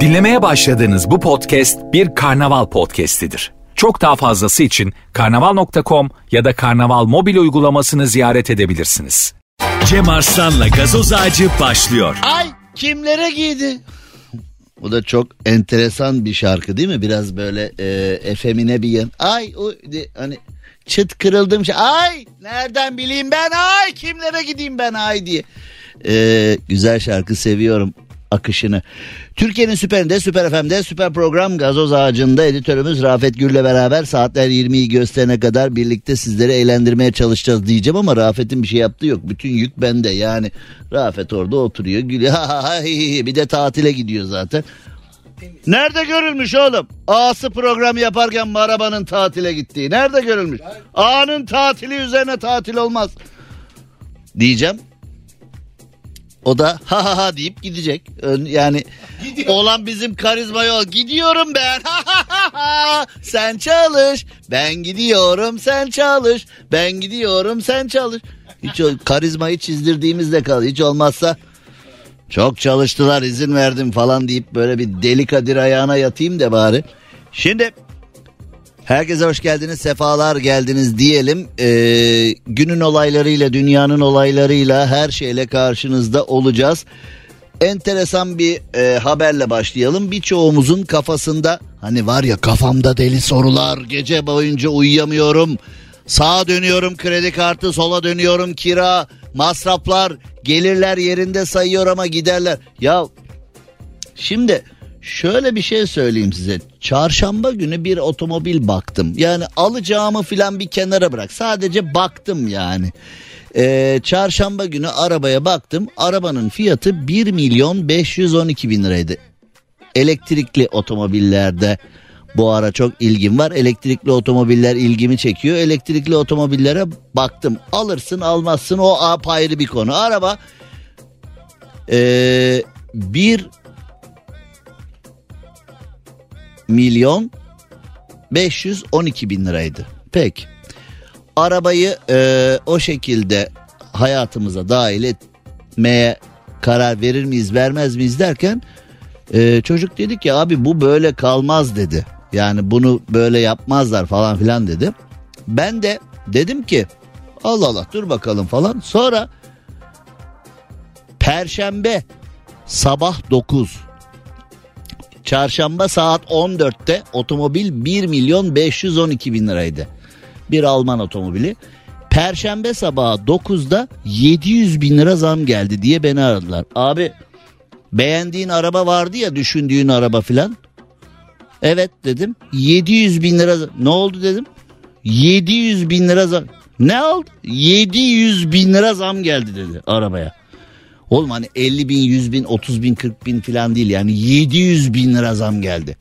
Dinlemeye başladığınız bu podcast bir karnaval podcastidir. Çok daha fazlası için karnaval.com ya da karnaval mobil uygulamasını ziyaret edebilirsiniz. Cem Arslan'la gazoz ağacı başlıyor. Ay kimlere giydi? Bu da çok enteresan bir şarkı değil mi? Biraz böyle e, efemine bir yan. Ay o de, hani çıt kırıldım şey. Ay nereden bileyim ben ay kimlere gideyim ben ay diye. E, güzel şarkı seviyorum akışını. Türkiye'nin süperinde, süper FM'de, süper program Gazoz Ağacı'nda editörümüz Rafet Gür'le beraber saatler 20'yi gösterene kadar birlikte sizleri eğlendirmeye çalışacağız diyeceğim ama Rafet'in bir şey yaptığı yok. Bütün yük bende yani. Rafet orada oturuyor gülüyor. Bir de tatile gidiyor zaten. Nerede görülmüş oğlum? A'sı program yaparken bu arabanın tatile gittiği. Nerede görülmüş? A'nın tatili üzerine tatil olmaz. Diyeceğim. O da ha ha ha deyip gidecek. Yani olan bizim karizma yol. Gidiyorum ben. Ha ha ha ha. Sen çalış. Ben gidiyorum sen çalış. Ben gidiyorum sen çalış. Hiç o karizmayı çizdirdiğimizde kal. Hiç olmazsa çok çalıştılar izin verdim falan deyip böyle bir deli kadir ayağına yatayım da bari. Şimdi Herkese hoş geldiniz, sefalar geldiniz diyelim. Ee, günün olaylarıyla, dünyanın olaylarıyla, her şeyle karşınızda olacağız. Enteresan bir e, haberle başlayalım. Birçoğumuzun kafasında hani var ya kafamda deli sorular, gece boyunca uyuyamıyorum. Sağa dönüyorum kredi kartı, sola dönüyorum kira, masraflar, gelirler yerinde sayıyor ama giderler. Ya şimdi Şöyle bir şey söyleyeyim size. Çarşamba günü bir otomobil baktım. Yani alacağımı filan bir kenara bırak. Sadece baktım yani. Ee, çarşamba günü arabaya baktım. Arabanın fiyatı 1 milyon 512 bin liraydı. Elektrikli otomobillerde bu ara çok ilgim var. Elektrikli otomobiller ilgimi çekiyor. Elektrikli otomobillere baktım. Alırsın almazsın o apayrı bir konu. Araba ee, bir milyon 512 bin liraydı. Peki arabayı e, o şekilde hayatımıza dahil etmeye karar verir miyiz vermez miyiz derken e, çocuk dedi ki abi bu böyle kalmaz dedi. Yani bunu böyle yapmazlar falan filan dedi. Ben de dedim ki Allah Allah dur bakalım falan. Sonra Perşembe sabah 9 Çarşamba saat 14'te otomobil 1 milyon 512 bin liraydı. Bir Alman otomobili. Perşembe sabahı 9'da 700 bin lira zam geldi diye beni aradılar. Abi beğendiğin araba vardı ya düşündüğün araba filan. Evet dedim 700 bin lira ne oldu dedim. 700 bin lira zam. Ne oldu? 700 bin lira zam geldi dedi arabaya. Oğlum hani 50 bin, 100 bin, 30 bin, 40 bin falan değil yani 700 bin lira zam geldi.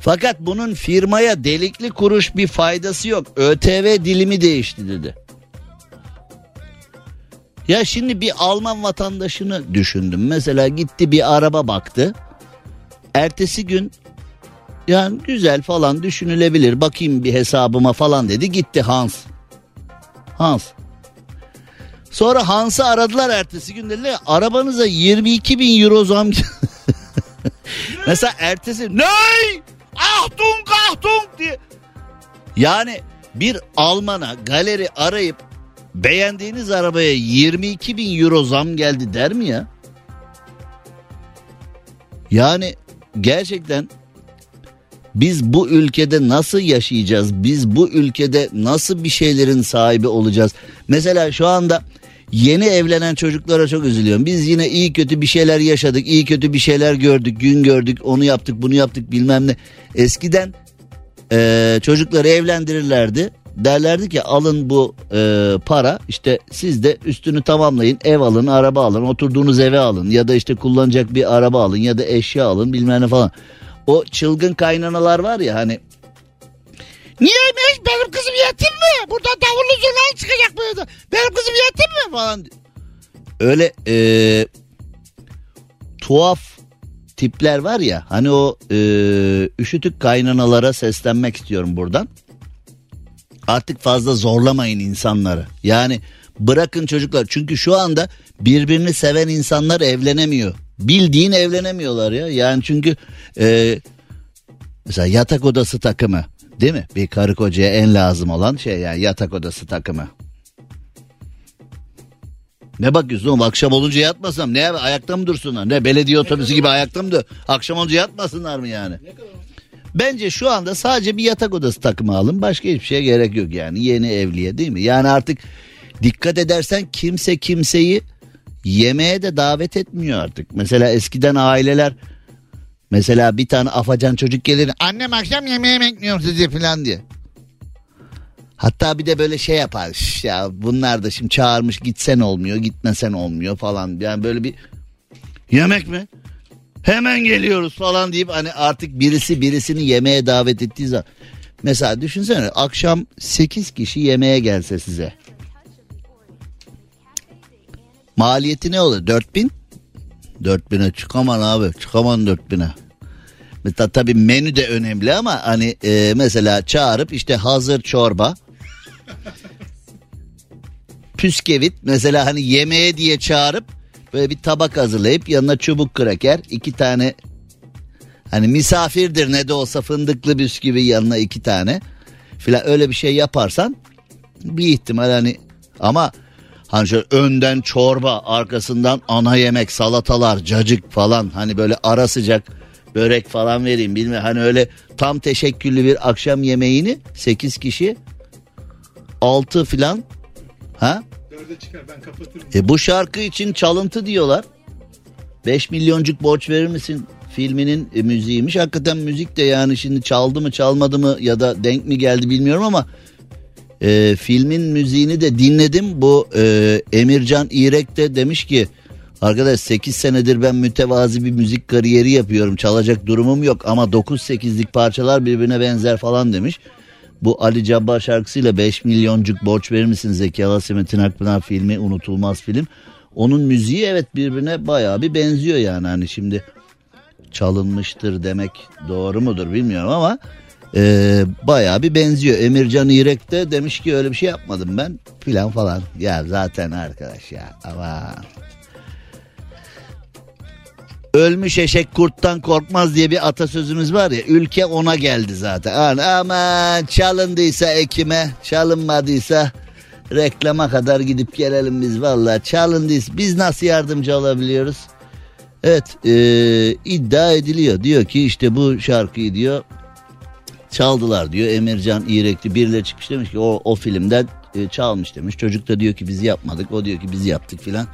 Fakat bunun firmaya delikli kuruş bir faydası yok. ÖTV dilimi değişti dedi. Ya şimdi bir Alman vatandaşını düşündüm. Mesela gitti bir araba baktı. Ertesi gün yani güzel falan düşünülebilir. Bakayım bir hesabıma falan dedi. Gitti Hans. Hans Sonra Hans'ı aradılar ertesi gün dediler arabanıza 22 bin euro zam Mesela ertesi ne? Ahtung ahtung diye. Yani bir Alman'a galeri arayıp beğendiğiniz arabaya 22 bin euro zam geldi der mi ya? Yani gerçekten biz bu ülkede nasıl yaşayacağız? Biz bu ülkede nasıl bir şeylerin sahibi olacağız? Mesela şu anda Yeni evlenen çocuklara çok üzülüyorum. Biz yine iyi kötü bir şeyler yaşadık, iyi kötü bir şeyler gördük, gün gördük, onu yaptık, bunu yaptık bilmem ne. Eskiden e, çocukları evlendirirlerdi. Derlerdi ki alın bu e, para işte siz de üstünü tamamlayın ev alın araba alın oturduğunuz eve alın ya da işte kullanacak bir araba alın ya da eşya alın bilmem ne falan. O çılgın kaynanalar var ya hani Niyeymiş benim kızım yetim mi? Burada davullu zurnalı çıkacak böyle. Benim kızım yetim mi falan. Öyle ee, tuhaf tipler var ya hani o e, üşütük kaynanalara seslenmek istiyorum buradan. Artık fazla zorlamayın insanları. Yani bırakın çocuklar çünkü şu anda birbirini seven insanlar evlenemiyor. Bildiğin evlenemiyorlar ya. Yani çünkü e, mesela yatak odası takımı değil mi? Bir karı kocaya en lazım olan şey yani yatak odası takımı. Ne bakıyorsun oğlum akşam olunca yatmasam ne ayakta mı dursunlar? Ne belediye otobüsü gibi ayakta mı dur? Akşam olunca yatmasınlar mı yani? Bence şu anda sadece bir yatak odası takımı alın. Başka hiçbir şeye gerek yok yani. Yeni evliye değil mi? Yani artık dikkat edersen kimse kimseyi yemeğe de davet etmiyor artık. Mesela eskiden aileler mesela bir tane afacan çocuk gelir. Annem akşam yemeğe bekliyorum sizi falan diye. Hatta bir de böyle şey yapar. "Şş Ya bunlar da şimdi çağırmış gitsen olmuyor gitmesen olmuyor falan. Yani böyle bir yemek mi? Hemen geliyoruz falan deyip hani artık birisi birisini yemeğe davet ettiği zaman. Mesela düşünsene akşam 8 kişi yemeğe gelse size. Maliyeti ne olur? 4000? 4000'e çıkaman abi çıkaman 4000'e. Mesela tabii menü de önemli ama hani e, mesela çağırıp işte hazır çorba. Püskevit mesela hani yemeğe diye çağırıp böyle bir tabak hazırlayıp yanına çubuk kraker iki tane hani misafirdir ne de olsa fındıklı bisküvi yanına iki tane filan öyle bir şey yaparsan bir ihtimal hani ama hani şöyle önden çorba arkasından ana yemek salatalar cacık falan hani böyle ara sıcak börek falan vereyim bilmiyorum hani öyle tam teşekküllü bir akşam yemeğini 8 kişi 6 filan ha çıkar ben kapatırım. e bu şarkı için çalıntı diyorlar. 5 milyoncuk borç verir misin? Filminin e, müziğiymiş. Hakikaten müzik de yani şimdi çaldı mı çalmadı mı ya da denk mi geldi bilmiyorum ama e, filmin müziğini de dinledim. Bu e, Emircan İrek de demiş ki arkadaş 8 senedir ben mütevazi bir müzik kariyeri yapıyorum. Çalacak durumum yok ama 9-8'lik parçalar birbirine benzer falan demiş. Bu Ali Cabbar şarkısıyla 5 milyoncuk borç verir misin Zeki Alasya Akpınar filmi unutulmaz film. Onun müziği evet birbirine bayağı bir benziyor yani hani şimdi çalınmıştır demek doğru mudur bilmiyorum ama e, bayağı bir benziyor. Emircan İrek de demiş ki öyle bir şey yapmadım ben filan falan. Ya zaten arkadaş ya ama Ölmüş eşek kurttan korkmaz diye bir atasözümüz var ya ülke ona geldi zaten. Yani aman çalındıysa ekime çalınmadıysa reklama kadar gidip gelelim biz vallahi çalındıysa biz nasıl yardımcı olabiliyoruz? Evet e, iddia ediliyor diyor ki işte bu şarkıyı diyor çaldılar diyor. Emircan İrekli birileri çıkmış demiş ki o, o filmden e, çalmış demiş. Çocuk da diyor ki biz yapmadık o diyor ki biz yaptık filan.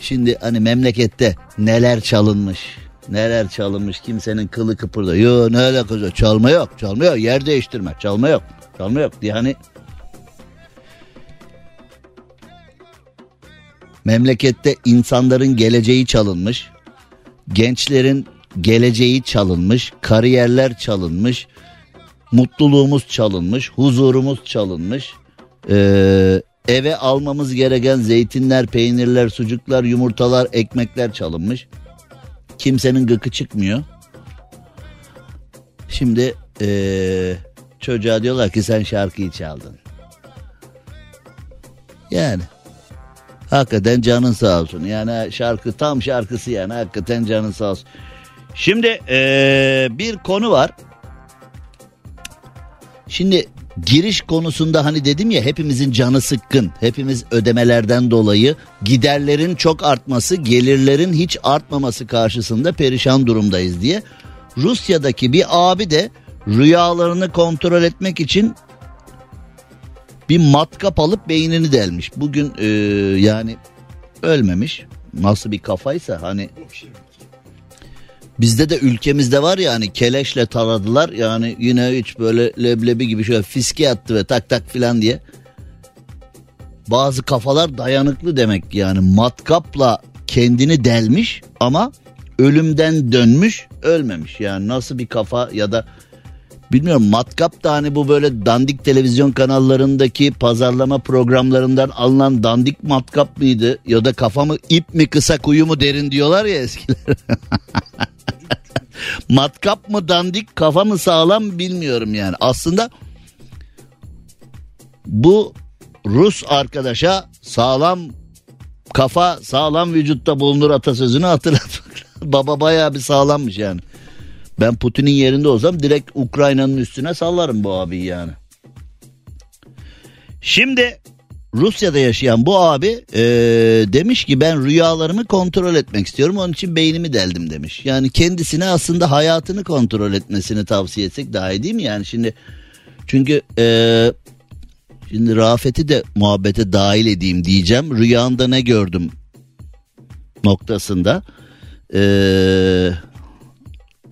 Şimdi hani memlekette neler çalınmış neler çalınmış kimsenin kılı kıpırda yo ne alakası çalma yok çalma yok. Yer değiştirme çalma yok çalma yok diye hani memlekette insanların geleceği çalınmış gençlerin geleceği çalınmış kariyerler çalınmış mutluluğumuz çalınmış huzurumuz çalınmış ee, eve almamız gereken zeytinler, peynirler, sucuklar, yumurtalar, ekmekler çalınmış. Kimsenin gıkı çıkmıyor. Şimdi ee, çocuğa diyorlar ki sen şarkıyı çaldın. Yani hakikaten canın sağ olsun. Yani şarkı tam şarkısı yani hakikaten canın sağ olsun. Şimdi ee, bir konu var. Şimdi giriş konusunda hani dedim ya hepimizin canı sıkkın. Hepimiz ödemelerden dolayı giderlerin çok artması, gelirlerin hiç artmaması karşısında perişan durumdayız diye. Rusya'daki bir abi de rüyalarını kontrol etmek için bir matkap alıp beynini delmiş. Bugün e, yani ölmemiş. Nasıl bir kafaysa hani Bizde de ülkemizde var ya hani keleşle taradılar yani yine hiç böyle leblebi gibi şöyle fiske attı ve tak tak filan diye. Bazı kafalar dayanıklı demek yani matkapla kendini delmiş ama ölümden dönmüş ölmemiş. Yani nasıl bir kafa ya da bilmiyorum matkap da hani bu böyle dandik televizyon kanallarındaki pazarlama programlarından alınan dandik matkap mıydı? Ya da kafamı ip mi kısa kuyu mu derin diyorlar ya eskiler. Matkap mı dandik kafa mı sağlam bilmiyorum yani. Aslında bu Rus arkadaşa sağlam kafa sağlam vücutta bulunur atasözünü hatırlatmak Baba bayağı bir sağlammış yani. Ben Putin'in yerinde olsam direkt Ukrayna'nın üstüne sallarım bu abiyi yani. Şimdi Rusya'da yaşayan bu abi e, demiş ki ben rüyalarımı kontrol etmek istiyorum onun için beynimi deldim demiş. Yani kendisine aslında hayatını kontrol etmesini tavsiye etsek daha iyi değil mi? Yani şimdi çünkü e, şimdi Rafet'i de muhabbete dahil edeyim diyeceğim. Rüyanda ne gördüm noktasında. E,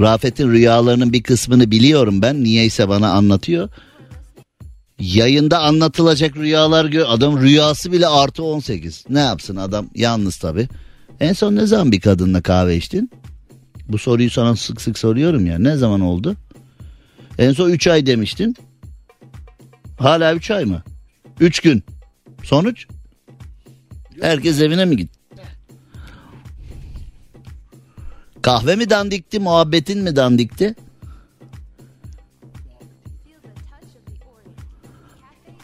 Rafet'in rüyalarının bir kısmını biliyorum ben. Niyeyse bana anlatıyor. Yayında anlatılacak rüyalar gör. Adam rüyası bile artı 18. Ne yapsın adam yalnız tabi. En son ne zaman bir kadınla kahve içtin? Bu soruyu sana sık sık soruyorum ya. Ne zaman oldu? En son 3 ay demiştin. Hala 3 ay mı? 3 gün. Sonuç? Herkes evine mi gitti? Kahve mi dandikti, muhabbetin mi dandikti?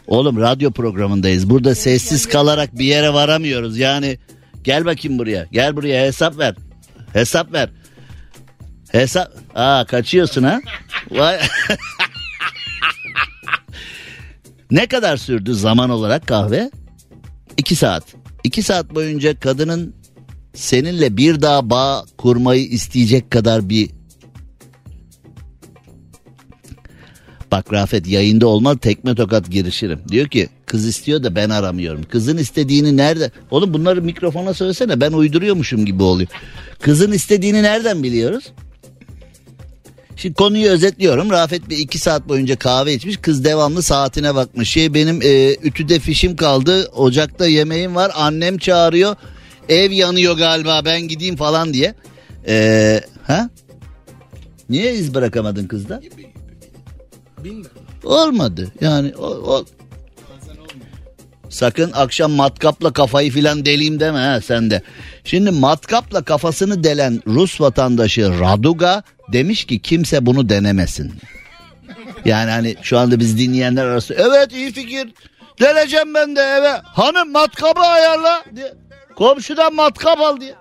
Oğlum radyo programındayız. Burada sessiz kalarak bir yere varamıyoruz. Yani gel bakayım buraya. Gel buraya hesap ver. Hesap ver. Hesap. Aa kaçıyorsun ha? Vay. ne kadar sürdü zaman olarak kahve? İki saat. İki saat boyunca kadının seninle bir daha bağ kurmayı isteyecek kadar bir Bak Rafet yayında olmaz tekme tokat girişirim. Diyor ki kız istiyor da ben aramıyorum. Kızın istediğini nerede? Oğlum bunları mikrofona söylesene ben uyduruyormuşum gibi oluyor. Kızın istediğini nereden biliyoruz? Şimdi konuyu özetliyorum. Rafet bir iki saat boyunca kahve içmiş. Kız devamlı saatine bakmış. Şey benim e, ütüde fişim kaldı. Ocakta yemeğim var. Annem çağırıyor. Ev yanıyor galiba ben gideyim falan diye. E, ha? Niye iz bırakamadın kızda? Bilmiyorum. Olmadı. Yani o, o... Sakın akşam matkapla kafayı filan deleyim deme ha sen de. Şimdi matkapla kafasını delen Rus vatandaşı Raduga demiş ki kimse bunu denemesin. Yani hani şu anda biz dinleyenler arası evet iyi fikir. Deleceğim ben de eve. Hanım matkabı ayarla diye. Komşudan matkap al diye.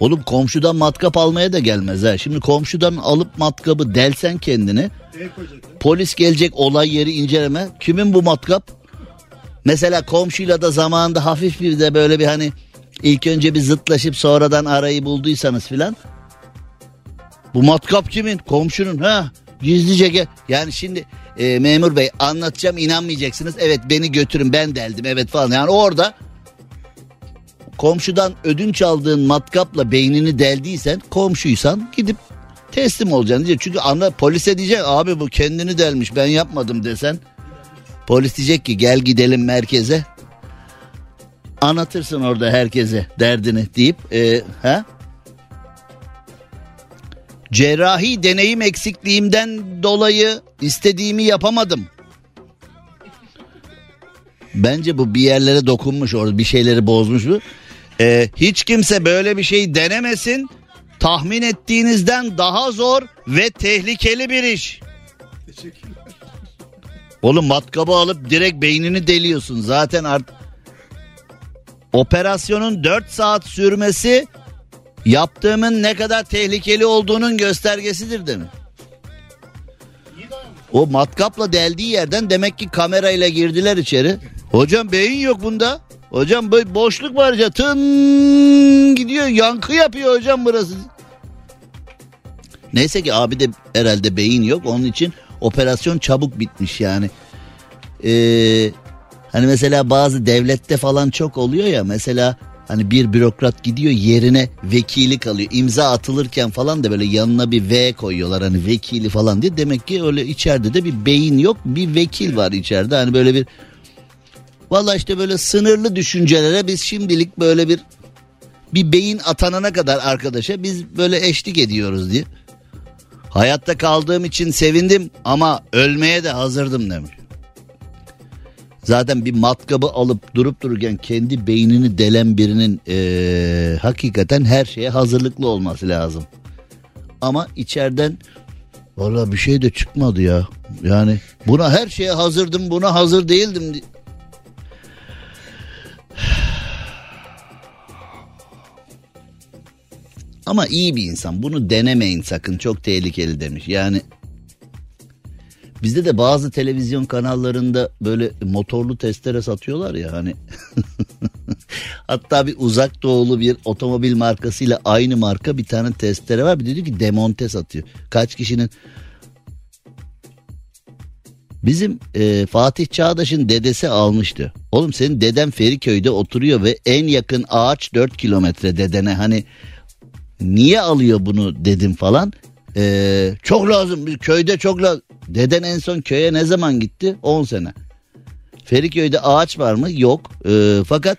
Oğlum komşudan matkap almaya da gelmez ha. Şimdi komşudan alıp matkabı delsen kendini. Polis gelecek olay yeri inceleme. Kimin bu matkap? Mesela komşuyla da zamanında hafif bir de böyle bir hani ilk önce bir zıtlaşıp sonradan arayı bulduysanız filan. Bu matkap kimin? Komşunun ha. Gizlice gel. Yani şimdi e, memur bey anlatacağım inanmayacaksınız. Evet beni götürün ben deldim evet falan. Yani orada komşudan ödünç aldığın matkapla beynini deldiysen komşuysan gidip teslim olacaksın diyecek. Çünkü anla polise diyecek abi bu kendini delmiş ben yapmadım desen. Polis diyecek ki gel gidelim merkeze. Anlatırsın orada herkese derdini deyip e, ha? Cerrahi deneyim eksikliğimden dolayı istediğimi yapamadım. Bence bu bir yerlere dokunmuş orada bir şeyleri bozmuş bu. Ee, hiç kimse böyle bir şey denemesin. Tahmin ettiğinizden daha zor ve tehlikeli bir iş. Oğlum matkabı alıp direkt beynini deliyorsun. Zaten art operasyonun 4 saat sürmesi yaptığımın ne kadar tehlikeli olduğunun göstergesidir demiş. O matkapla deldiği yerden demek ki kamerayla girdiler içeri. Hocam beyin yok bunda. Hocam böyle boşluk var ya tın gidiyor yankı yapıyor hocam burası. Neyse ki abi de herhalde beyin yok onun için operasyon çabuk bitmiş yani. Ee, hani mesela bazı devlette falan çok oluyor ya mesela hani bir bürokrat gidiyor yerine vekili kalıyor. imza atılırken falan da böyle yanına bir V koyuyorlar hani vekili falan diye. Demek ki öyle içeride de bir beyin yok bir vekil var içeride hani böyle bir Valla işte böyle sınırlı düşüncelere biz şimdilik böyle bir bir beyin atanana kadar arkadaşa biz böyle eşlik ediyoruz diye. Hayatta kaldığım için sevindim ama ölmeye de hazırdım demiş. Zaten bir matkabı alıp durup dururken kendi beynini delen birinin ee, hakikaten her şeye hazırlıklı olması lazım. Ama içeriden valla bir şey de çıkmadı ya. Yani buna her şeye hazırdım buna hazır değildim Ama iyi bir insan. Bunu denemeyin sakın. Çok tehlikeli demiş. Yani Bizde de bazı televizyon kanallarında böyle motorlu testere satıyorlar ya hani. Hatta bir uzak doğulu bir otomobil markasıyla aynı marka bir tane testere var. Bir de diyor ki demonte satıyor. Kaç kişinin Bizim e, Fatih Çağdaş'ın dedesi almıştı. Oğlum senin deden Feriköy'de oturuyor ve en yakın ağaç 4 kilometre dedene. Hani niye alıyor bunu dedim falan. E, çok lazım bir köyde çok lazım. Deden en son köye ne zaman gitti? 10 sene. Feriköy'de ağaç var mı? Yok. E, fakat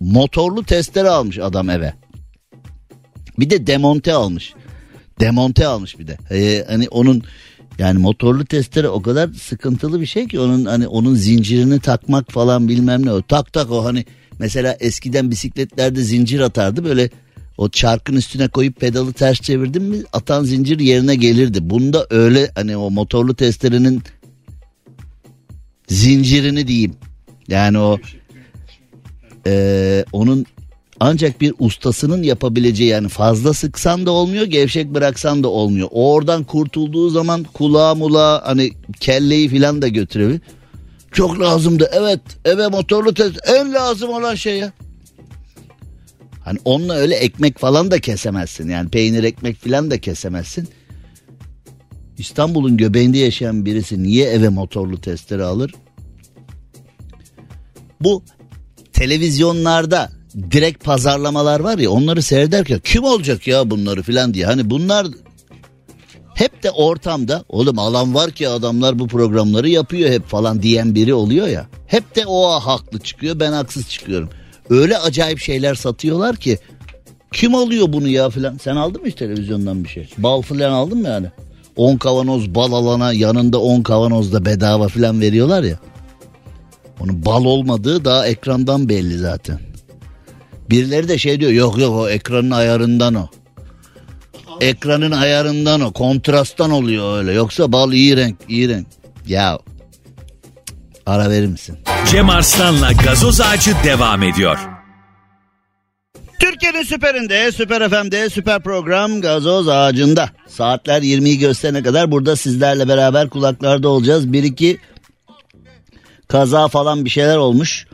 motorlu testere almış adam eve. Bir de demonte almış. Demonte almış bir de. Ee, hani onun yani motorlu testere o kadar sıkıntılı bir şey ki onun hani onun zincirini takmak falan bilmem ne o. Tak tak o hani mesela eskiden bisikletlerde zincir atardı böyle o çarkın üstüne koyup pedalı ters çevirdim mi atan zincir yerine gelirdi. Bunda öyle hani o motorlu testerenin zincirini diyeyim. Yani o e, onun ancak bir ustasının yapabileceği yani fazla sıksan da olmuyor gevşek bıraksan da olmuyor. O oradan kurtulduğu zaman kulağı mula hani kelleyi filan da götürebilir. Çok lazımdı evet eve motorlu test en lazım olan şey ya. Hani onunla öyle ekmek falan da kesemezsin yani peynir ekmek filan da kesemezsin. İstanbul'un göbeğinde yaşayan birisi niye eve motorlu testere alır? Bu televizyonlarda direkt pazarlamalar var ya onları seyrederken kim olacak ya bunları filan diye. Hani bunlar hep de ortamda oğlum alan var ki adamlar bu programları yapıyor hep falan diyen biri oluyor ya. Hep de o haklı çıkıyor ben haksız çıkıyorum. Öyle acayip şeyler satıyorlar ki kim alıyor bunu ya filan. Sen aldın mı hiç televizyondan bir şey? Bal filan aldın mı yani? 10 kavanoz bal alana yanında 10 kavanoz da bedava filan veriyorlar ya. Onun bal olmadığı daha ekrandan belli zaten. Birileri de şey diyor yok yok o ekranın ayarından o. Ekranın ayarından o kontrasttan oluyor öyle yoksa bal iyi renk iyi renk. Ya ara verir misin? Cem Arslan'la gazoz ağacı devam ediyor. Türkiye'nin süperinde, süper FM'de, süper program gazoz ağacında. Saatler 20'yi gösterene kadar burada sizlerle beraber kulaklarda olacağız. Bir iki kaza falan bir şeyler olmuş.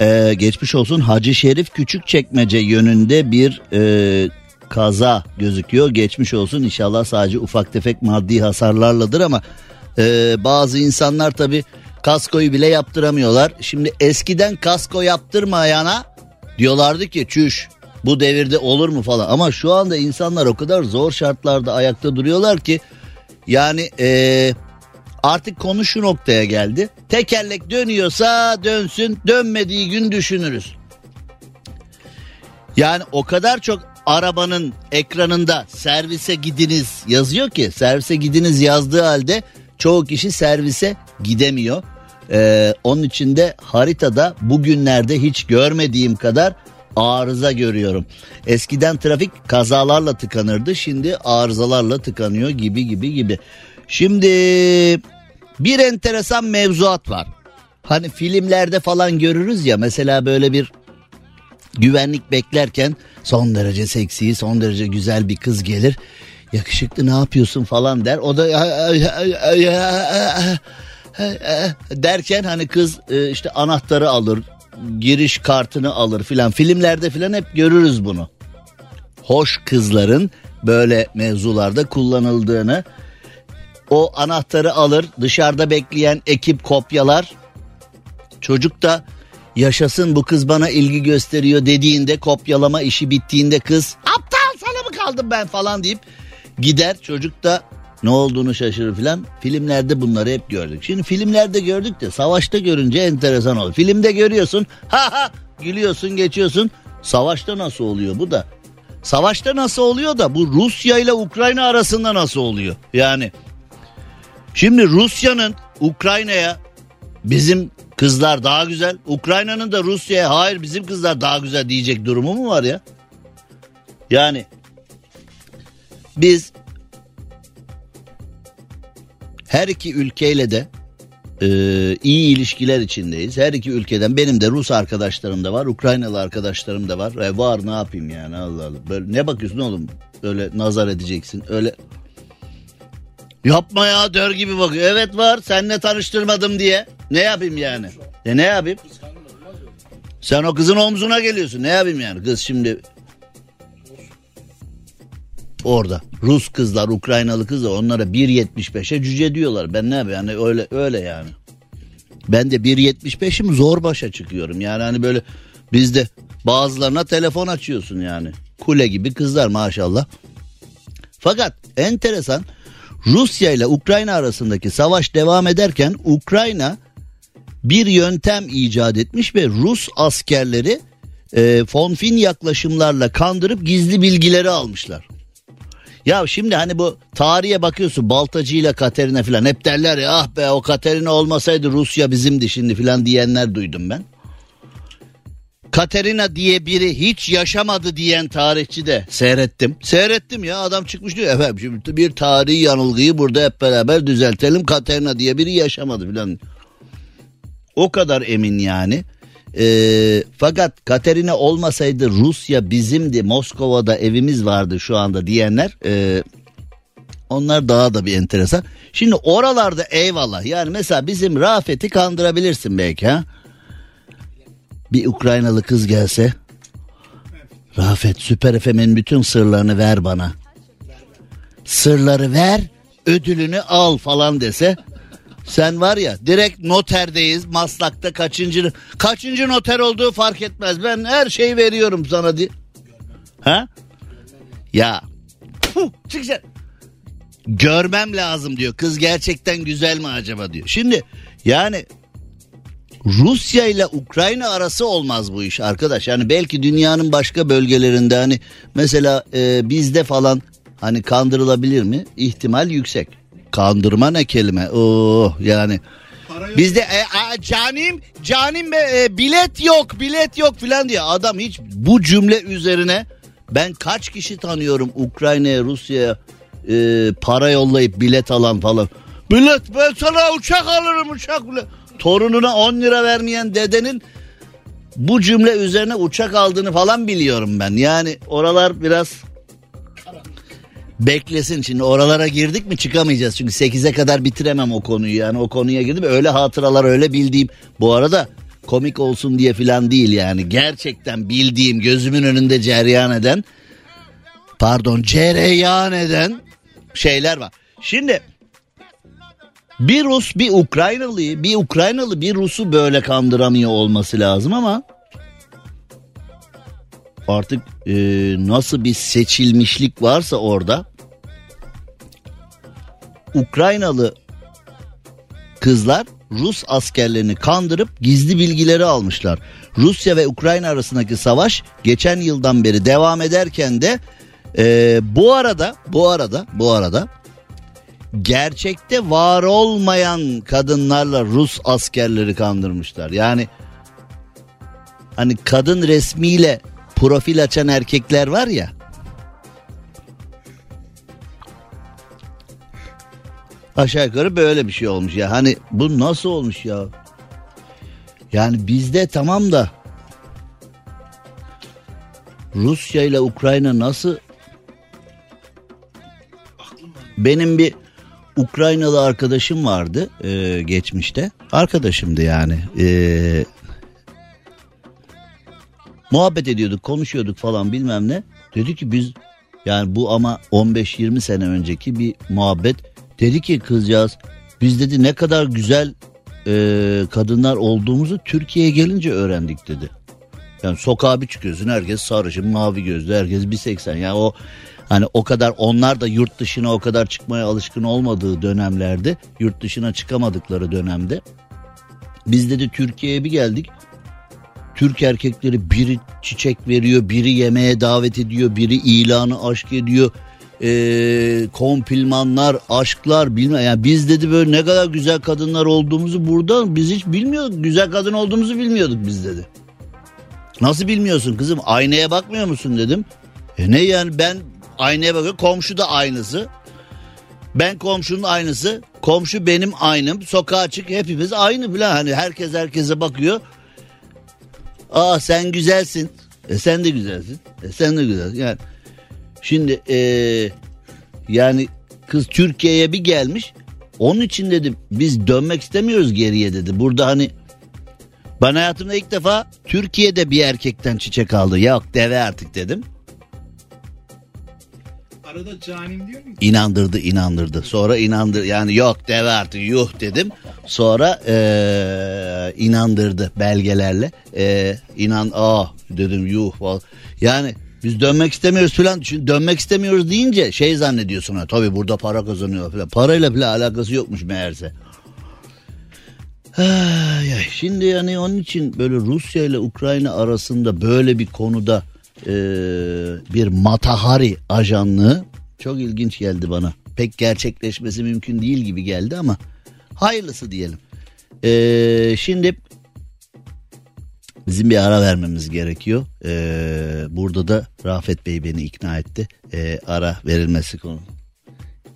Ee, geçmiş olsun Hacı Şerif Küçükçekmece yönünde bir e, kaza gözüküyor. Geçmiş olsun inşallah sadece ufak tefek maddi hasarlarladır ama e, bazı insanlar tabi kaskoyu bile yaptıramıyorlar. Şimdi eskiden kasko yaptırmayana diyorlardı ki çüş bu devirde olur mu falan ama şu anda insanlar o kadar zor şartlarda ayakta duruyorlar ki yani eee Artık konu şu noktaya geldi. Tekerlek dönüyorsa dönsün, dönmediği gün düşünürüz. Yani o kadar çok arabanın ekranında servise gidiniz yazıyor ki servise gidiniz yazdığı halde çoğu kişi servise gidemiyor. Ee, onun için de haritada bugünlerde hiç görmediğim kadar arıza görüyorum. Eskiden trafik kazalarla tıkanırdı şimdi arızalarla tıkanıyor gibi gibi gibi. Şimdi bir enteresan mevzuat var. Hani filmlerde falan görürüz ya mesela böyle bir güvenlik beklerken son derece seksi, son derece güzel bir kız gelir. Yakışıklı ne yapıyorsun falan der. O da derken hani kız e, işte anahtarı alır, giriş kartını alır filan. Filmlerde filan hep görürüz bunu. Hoş kızların böyle mevzularda kullanıldığını o anahtarı alır dışarıda bekleyen ekip kopyalar. Çocuk da yaşasın bu kız bana ilgi gösteriyor dediğinde kopyalama işi bittiğinde kız aptal sana mı kaldım ben falan deyip gider çocuk da ne olduğunu şaşırır filan. Filmlerde bunları hep gördük. Şimdi filmlerde gördük de savaşta görünce enteresan olur. Filmde görüyorsun ha ha gülüyorsun geçiyorsun. Savaşta nasıl oluyor bu da? Savaşta nasıl oluyor da bu Rusya ile Ukrayna arasında nasıl oluyor? Yani Şimdi Rusya'nın Ukrayna'ya bizim kızlar daha güzel, Ukrayna'nın da Rusya'ya hayır bizim kızlar daha güzel diyecek durumu mu var ya? Yani biz her iki ülkeyle de e, iyi ilişkiler içindeyiz. Her iki ülkeden benim de Rus arkadaşlarım da var, Ukraynalı arkadaşlarım da var. E, var ne yapayım yani Allah Allah. Böyle ne bakıyorsun oğlum? Öyle nazar edeceksin. Öyle Yapma ya dör gibi bakıyor. Evet var seninle tanıştırmadım diye. Ne yapayım yani? E ne yapayım? Sen o kızın omzuna geliyorsun. Ne yapayım yani? Kız şimdi orada Rus kızlar, Ukraynalı kızlar onlara 1.75'e cüce diyorlar. Ben ne yapayım? Yani öyle öyle yani. Ben de 1.75'im zor başa çıkıyorum. Yani hani böyle bizde bazılarına telefon açıyorsun yani. Kule gibi kızlar maşallah. Fakat enteresan Rusya ile Ukrayna arasındaki savaş devam ederken Ukrayna bir yöntem icat etmiş ve Rus askerleri e, fonfin yaklaşımlarla kandırıp gizli bilgileri almışlar. Ya şimdi hani bu tarihe bakıyorsun Baltacı ile Katerina falan hep derler ya ah be o Katerina olmasaydı Rusya bizimdi şimdi falan diyenler duydum ben. Katerina diye biri hiç yaşamadı diyen tarihçi de seyrettim. Seyrettim ya adam çıkmış diyor efendim şimdi bir tarihi yanılgıyı burada hep beraber düzeltelim. Katerina diye biri yaşamadı filan. O kadar emin yani. E, fakat Katerina olmasaydı Rusya bizimdi Moskova'da evimiz vardı şu anda diyenler e, onlar daha da bir enteresan. Şimdi oralarda eyvallah yani mesela bizim Rafet'i kandırabilirsin belki ha. Bir Ukraynalı kız gelse Rafet Süper FM'in bütün sırlarını ver bana. Sırları ver ödülünü al falan dese sen var ya direkt noterdeyiz Maslak'ta kaçıncı kaçıncı noter olduğu fark etmez. Ben her şeyi veriyorum sana diye. Ha? Ya. Puh, çık sen. Görmem lazım diyor. Kız gerçekten güzel mi acaba diyor. Şimdi yani Rusya ile Ukrayna arası olmaz bu iş arkadaş. Yani belki dünyanın başka bölgelerinde hani mesela e, bizde falan hani kandırılabilir mi? İhtimal yüksek. Kandırma ne kelime? Oo yani. Bizde e, a, canim canim be, e, bilet yok bilet yok filan diye adam hiç bu cümle üzerine ben kaç kişi tanıyorum Ukrayna'ya Rusya'ya e, para yollayıp bilet alan falan. Bilet ben sana uçak alırım uçak bile. Torununa 10 lira vermeyen dedenin bu cümle üzerine uçak aldığını falan biliyorum ben. Yani oralar biraz beklesin. Şimdi oralara girdik mi çıkamayacağız. Çünkü 8'e kadar bitiremem o konuyu. Yani o konuya girdim. Öyle hatıralar öyle bildiğim. Bu arada komik olsun diye filan değil yani. Gerçekten bildiğim gözümün önünde cereyan eden pardon cereyan eden şeyler var. Şimdi bir Rus bir Ukraynalıyı bir Ukraynalı bir Rus'u böyle kandıramıyor olması lazım ama artık e, nasıl bir seçilmişlik varsa orada Ukraynalı kızlar Rus askerlerini kandırıp gizli bilgileri almışlar. Rusya ve Ukrayna arasındaki savaş geçen yıldan beri devam ederken de e, bu arada bu arada bu arada gerçekte var olmayan kadınlarla Rus askerleri kandırmışlar. Yani hani kadın resmiyle profil açan erkekler var ya. Aşağı yukarı böyle bir şey olmuş ya. Hani bu nasıl olmuş ya? Yani bizde tamam da Rusya ile Ukrayna nasıl benim bir Ukraynalı arkadaşım vardı e, geçmişte. Arkadaşımdı yani. E, muhabbet ediyorduk, konuşuyorduk falan bilmem ne. Dedi ki biz yani bu ama 15-20 sene önceki bir muhabbet. Dedi ki kızcağız biz dedi ne kadar güzel e, kadınlar olduğumuzu Türkiye'ye gelince öğrendik dedi. Yani sokağa bir çıkıyorsun herkes sarışın mavi gözlü herkes 1.80 yani o Hani o kadar onlar da yurt dışına o kadar çıkmaya alışkın olmadığı dönemlerde yurt dışına çıkamadıkları dönemde biz dedi Türkiye'ye bir geldik. Türk erkekleri biri çiçek veriyor, biri yemeğe davet ediyor, biri ilanı aşk ediyor. Ee, kompilmanlar, aşklar bilmem. Yani biz dedi böyle ne kadar güzel kadınlar olduğumuzu burada biz hiç bilmiyorduk. Güzel kadın olduğumuzu bilmiyorduk biz dedi. Nasıl bilmiyorsun kızım? Aynaya bakmıyor musun dedim. E ne yani ben aynaya bakıyor komşu da aynısı. Ben komşunun aynısı. Komşu benim aynım. Sokağa çık hepimiz aynı falan. Hani herkes herkese bakıyor. Aa sen güzelsin. E sen de güzelsin. E sen de güzelsin. Yani şimdi e, yani kız Türkiye'ye bir gelmiş. Onun için dedim biz dönmek istemiyoruz geriye dedi. Burada hani ben hayatımda ilk defa Türkiye'de bir erkekten çiçek aldı. Yok deve artık dedim. Arada canim diyor mu? İnandırdı inandırdı. Sonra inandır yani yok deve artık yuh dedim. Sonra ee, inandırdı belgelerle. Ee, inan ah dedim yuh. Yani biz dönmek istemiyoruz falan. Çünkü dönmek istemiyoruz deyince şey zannediyorsun ha tabii burada para kazanıyor falan. Parayla falan alakası yokmuş meğerse. Ay. Şimdi yani onun için böyle Rusya ile Ukrayna arasında böyle bir konuda e, bir Matahari ajanlığı çok ilginç geldi bana. Pek gerçekleşmesi mümkün değil gibi geldi ama hayırlısı diyelim. E, şimdi bizim bir ara vermemiz gerekiyor. E, burada da Rafet Bey beni ikna etti. E, ara verilmesi konu.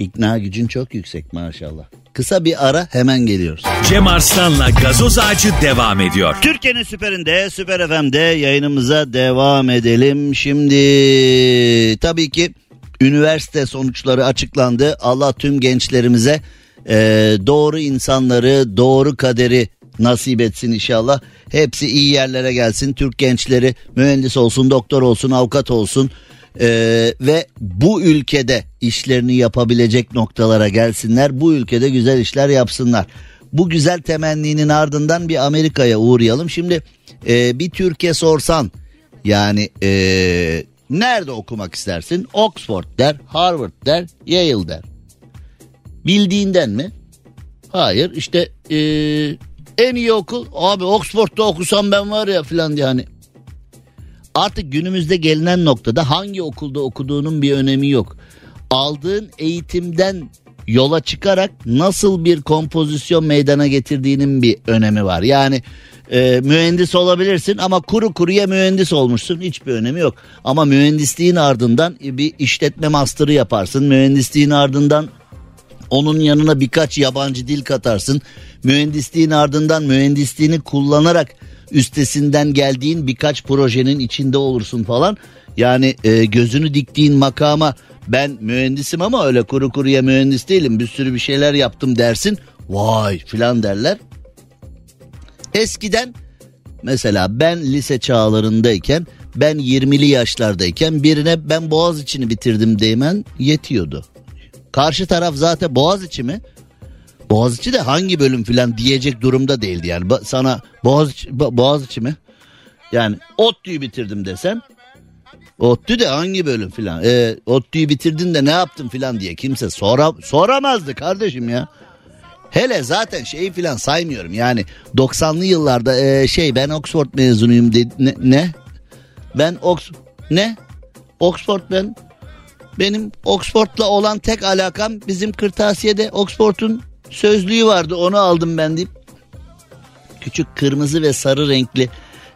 İkna gücün çok yüksek maşallah. Kısa bir ara hemen geliyoruz. Cem Arslan'la gazoz ağacı devam ediyor. Türkiye'nin süperinde, Süper FM'de yayınımıza devam edelim. Şimdi tabii ki üniversite sonuçları açıklandı. Allah tüm gençlerimize e, doğru insanları, doğru kaderi nasip etsin inşallah. Hepsi iyi yerlere gelsin. Türk gençleri mühendis olsun, doktor olsun, avukat olsun. Ee, ve bu ülkede işlerini yapabilecek noktalara gelsinler. Bu ülkede güzel işler yapsınlar. Bu güzel temenninin ardından bir Amerika'ya uğrayalım. Şimdi e, bir Türkiye sorsan yani e, nerede okumak istersin? Oxford der, Harvard der, Yale der. Bildiğinden mi? Hayır işte e, en iyi okul abi Oxford'da okusam ben var ya filan diye hani Artık günümüzde gelinen noktada hangi okulda okuduğunun bir önemi yok. Aldığın eğitimden yola çıkarak nasıl bir kompozisyon meydana getirdiğinin bir önemi var. Yani e, mühendis olabilirsin ama kuru kuruya mühendis olmuşsun hiçbir önemi yok. Ama mühendisliğin ardından bir işletme master'ı yaparsın. Mühendisliğin ardından onun yanına birkaç yabancı dil katarsın. Mühendisliğin ardından mühendisliğini kullanarak üstesinden geldiğin birkaç projenin içinde olursun falan. Yani e, gözünü diktiğin makama ben mühendisim ama öyle kuru kuruya mühendis değilim bir sürü bir şeyler yaptım dersin. Vay filan derler. Eskiden mesela ben lise çağlarındayken ben 20'li yaşlardayken birine ben boğaz içini bitirdim demen yetiyordu. Karşı taraf zaten boğaz içi mi? Boğaziçi de hangi bölüm filan diyecek durumda değildi yani. Ba- sana Boğaziçi, Bo- Boğaziçi mi? Yani ODTÜ'yü bitirdim desen. ODTÜ de hangi bölüm filan? E, ODTÜ'yü bitirdin de ne yaptın filan diye kimse sora, soramazdı kardeşim ya. Hele zaten şeyi filan saymıyorum yani 90'lı yıllarda e, şey ben Oxford mezunuyum dedi ne, ne? Ben Ox ne? Oxford ben benim Oxford'la olan tek alakam bizim kırtasiyede Oxford'un sözlüğü vardı onu aldım ben deyip küçük kırmızı ve sarı renkli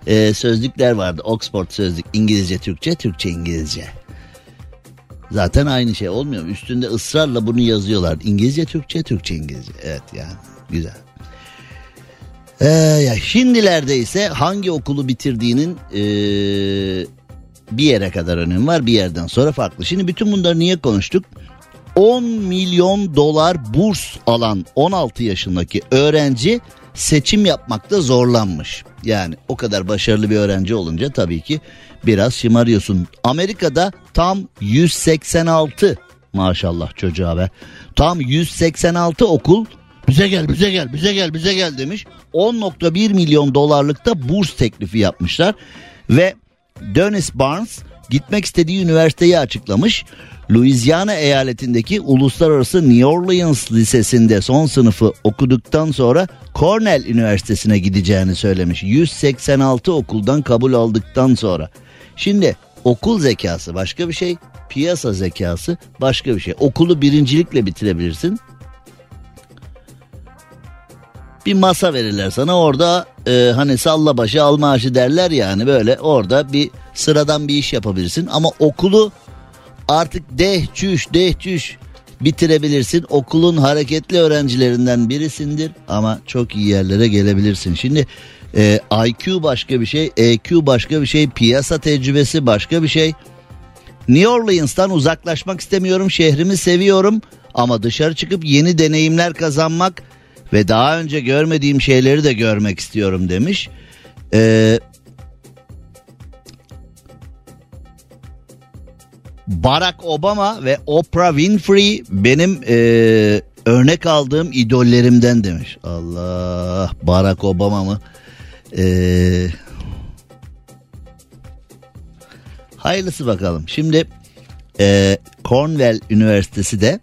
e, sözlükler vardı. Oxford sözlük İngilizce Türkçe Türkçe İngilizce. Zaten aynı şey olmuyor mu? Üstünde ısrarla bunu yazıyorlar. İngilizce Türkçe Türkçe İngilizce. Evet yani güzel. Ee, ya şimdilerde ise hangi okulu bitirdiğinin e, bir yere kadar önemi var bir yerden sonra farklı. Şimdi bütün bunları niye konuştuk? 10 milyon dolar burs alan 16 yaşındaki öğrenci seçim yapmakta zorlanmış. Yani o kadar başarılı bir öğrenci olunca tabii ki biraz şımarıyorsun. Amerika'da tam 186 maşallah çocuğa be. Tam 186 okul bize gel bize gel bize gel bize gel demiş. 10.1 milyon dolarlıkta burs teklifi yapmışlar. Ve Dennis Barnes gitmek istediği üniversiteyi açıklamış. Louisiana eyaletindeki Uluslararası New Orleans Lisesi'nde son sınıfı okuduktan sonra Cornell Üniversitesi'ne gideceğini söylemiş. 186 okuldan kabul aldıktan sonra. Şimdi okul zekası başka bir şey, piyasa zekası başka bir şey. Okulu birincilikle bitirebilirsin. Bir masa verirler sana orada e, hani salla başı al maaşı derler yani böyle orada bir sıradan bir iş yapabilirsin. Ama okulu artık deh çüş deh çüş bitirebilirsin. Okulun hareketli öğrencilerinden birisindir ama çok iyi yerlere gelebilirsin. Şimdi e, IQ başka bir şey, EQ başka bir şey, piyasa tecrübesi başka bir şey. New Orleans'tan uzaklaşmak istemiyorum, şehrimi seviyorum ama dışarı çıkıp yeni deneyimler kazanmak ve daha önce görmediğim şeyleri de görmek istiyorum demiş. Ee, Barack Obama ve Oprah Winfrey benim e, örnek aldığım idollerimden demiş. Allah Barack Obama mı? Ee, hayırlısı bakalım. Şimdi e, Cornell Üniversitesi de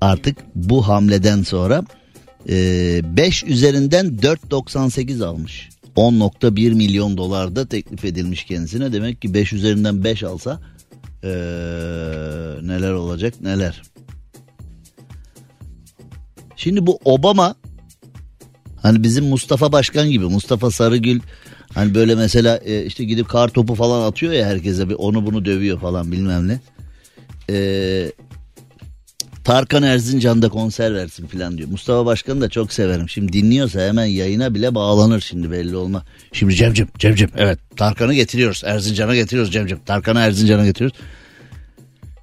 artık bu hamleden sonra 5 üzerinden 4.98 almış. 10.1 milyon dolarda teklif edilmiş kendisine. Demek ki 5 üzerinden 5 alsa ee, neler olacak neler. Şimdi bu Obama hani bizim Mustafa Başkan gibi Mustafa Sarıgül hani böyle mesela e, işte gidip kar topu falan atıyor ya herkese bir onu bunu dövüyor falan bilmem ne. Ee, Tarkan Erzincan'da konser versin falan diyor. Mustafa Başkan'ı da çok severim. Şimdi dinliyorsa hemen yayına bile bağlanır şimdi belli olma. Şimdi Cemcim, Cemcim evet Tarkan'ı getiriyoruz. Erzincan'a getiriyoruz Cemcim. Tarkan'ı Erzincan'a getiriyoruz.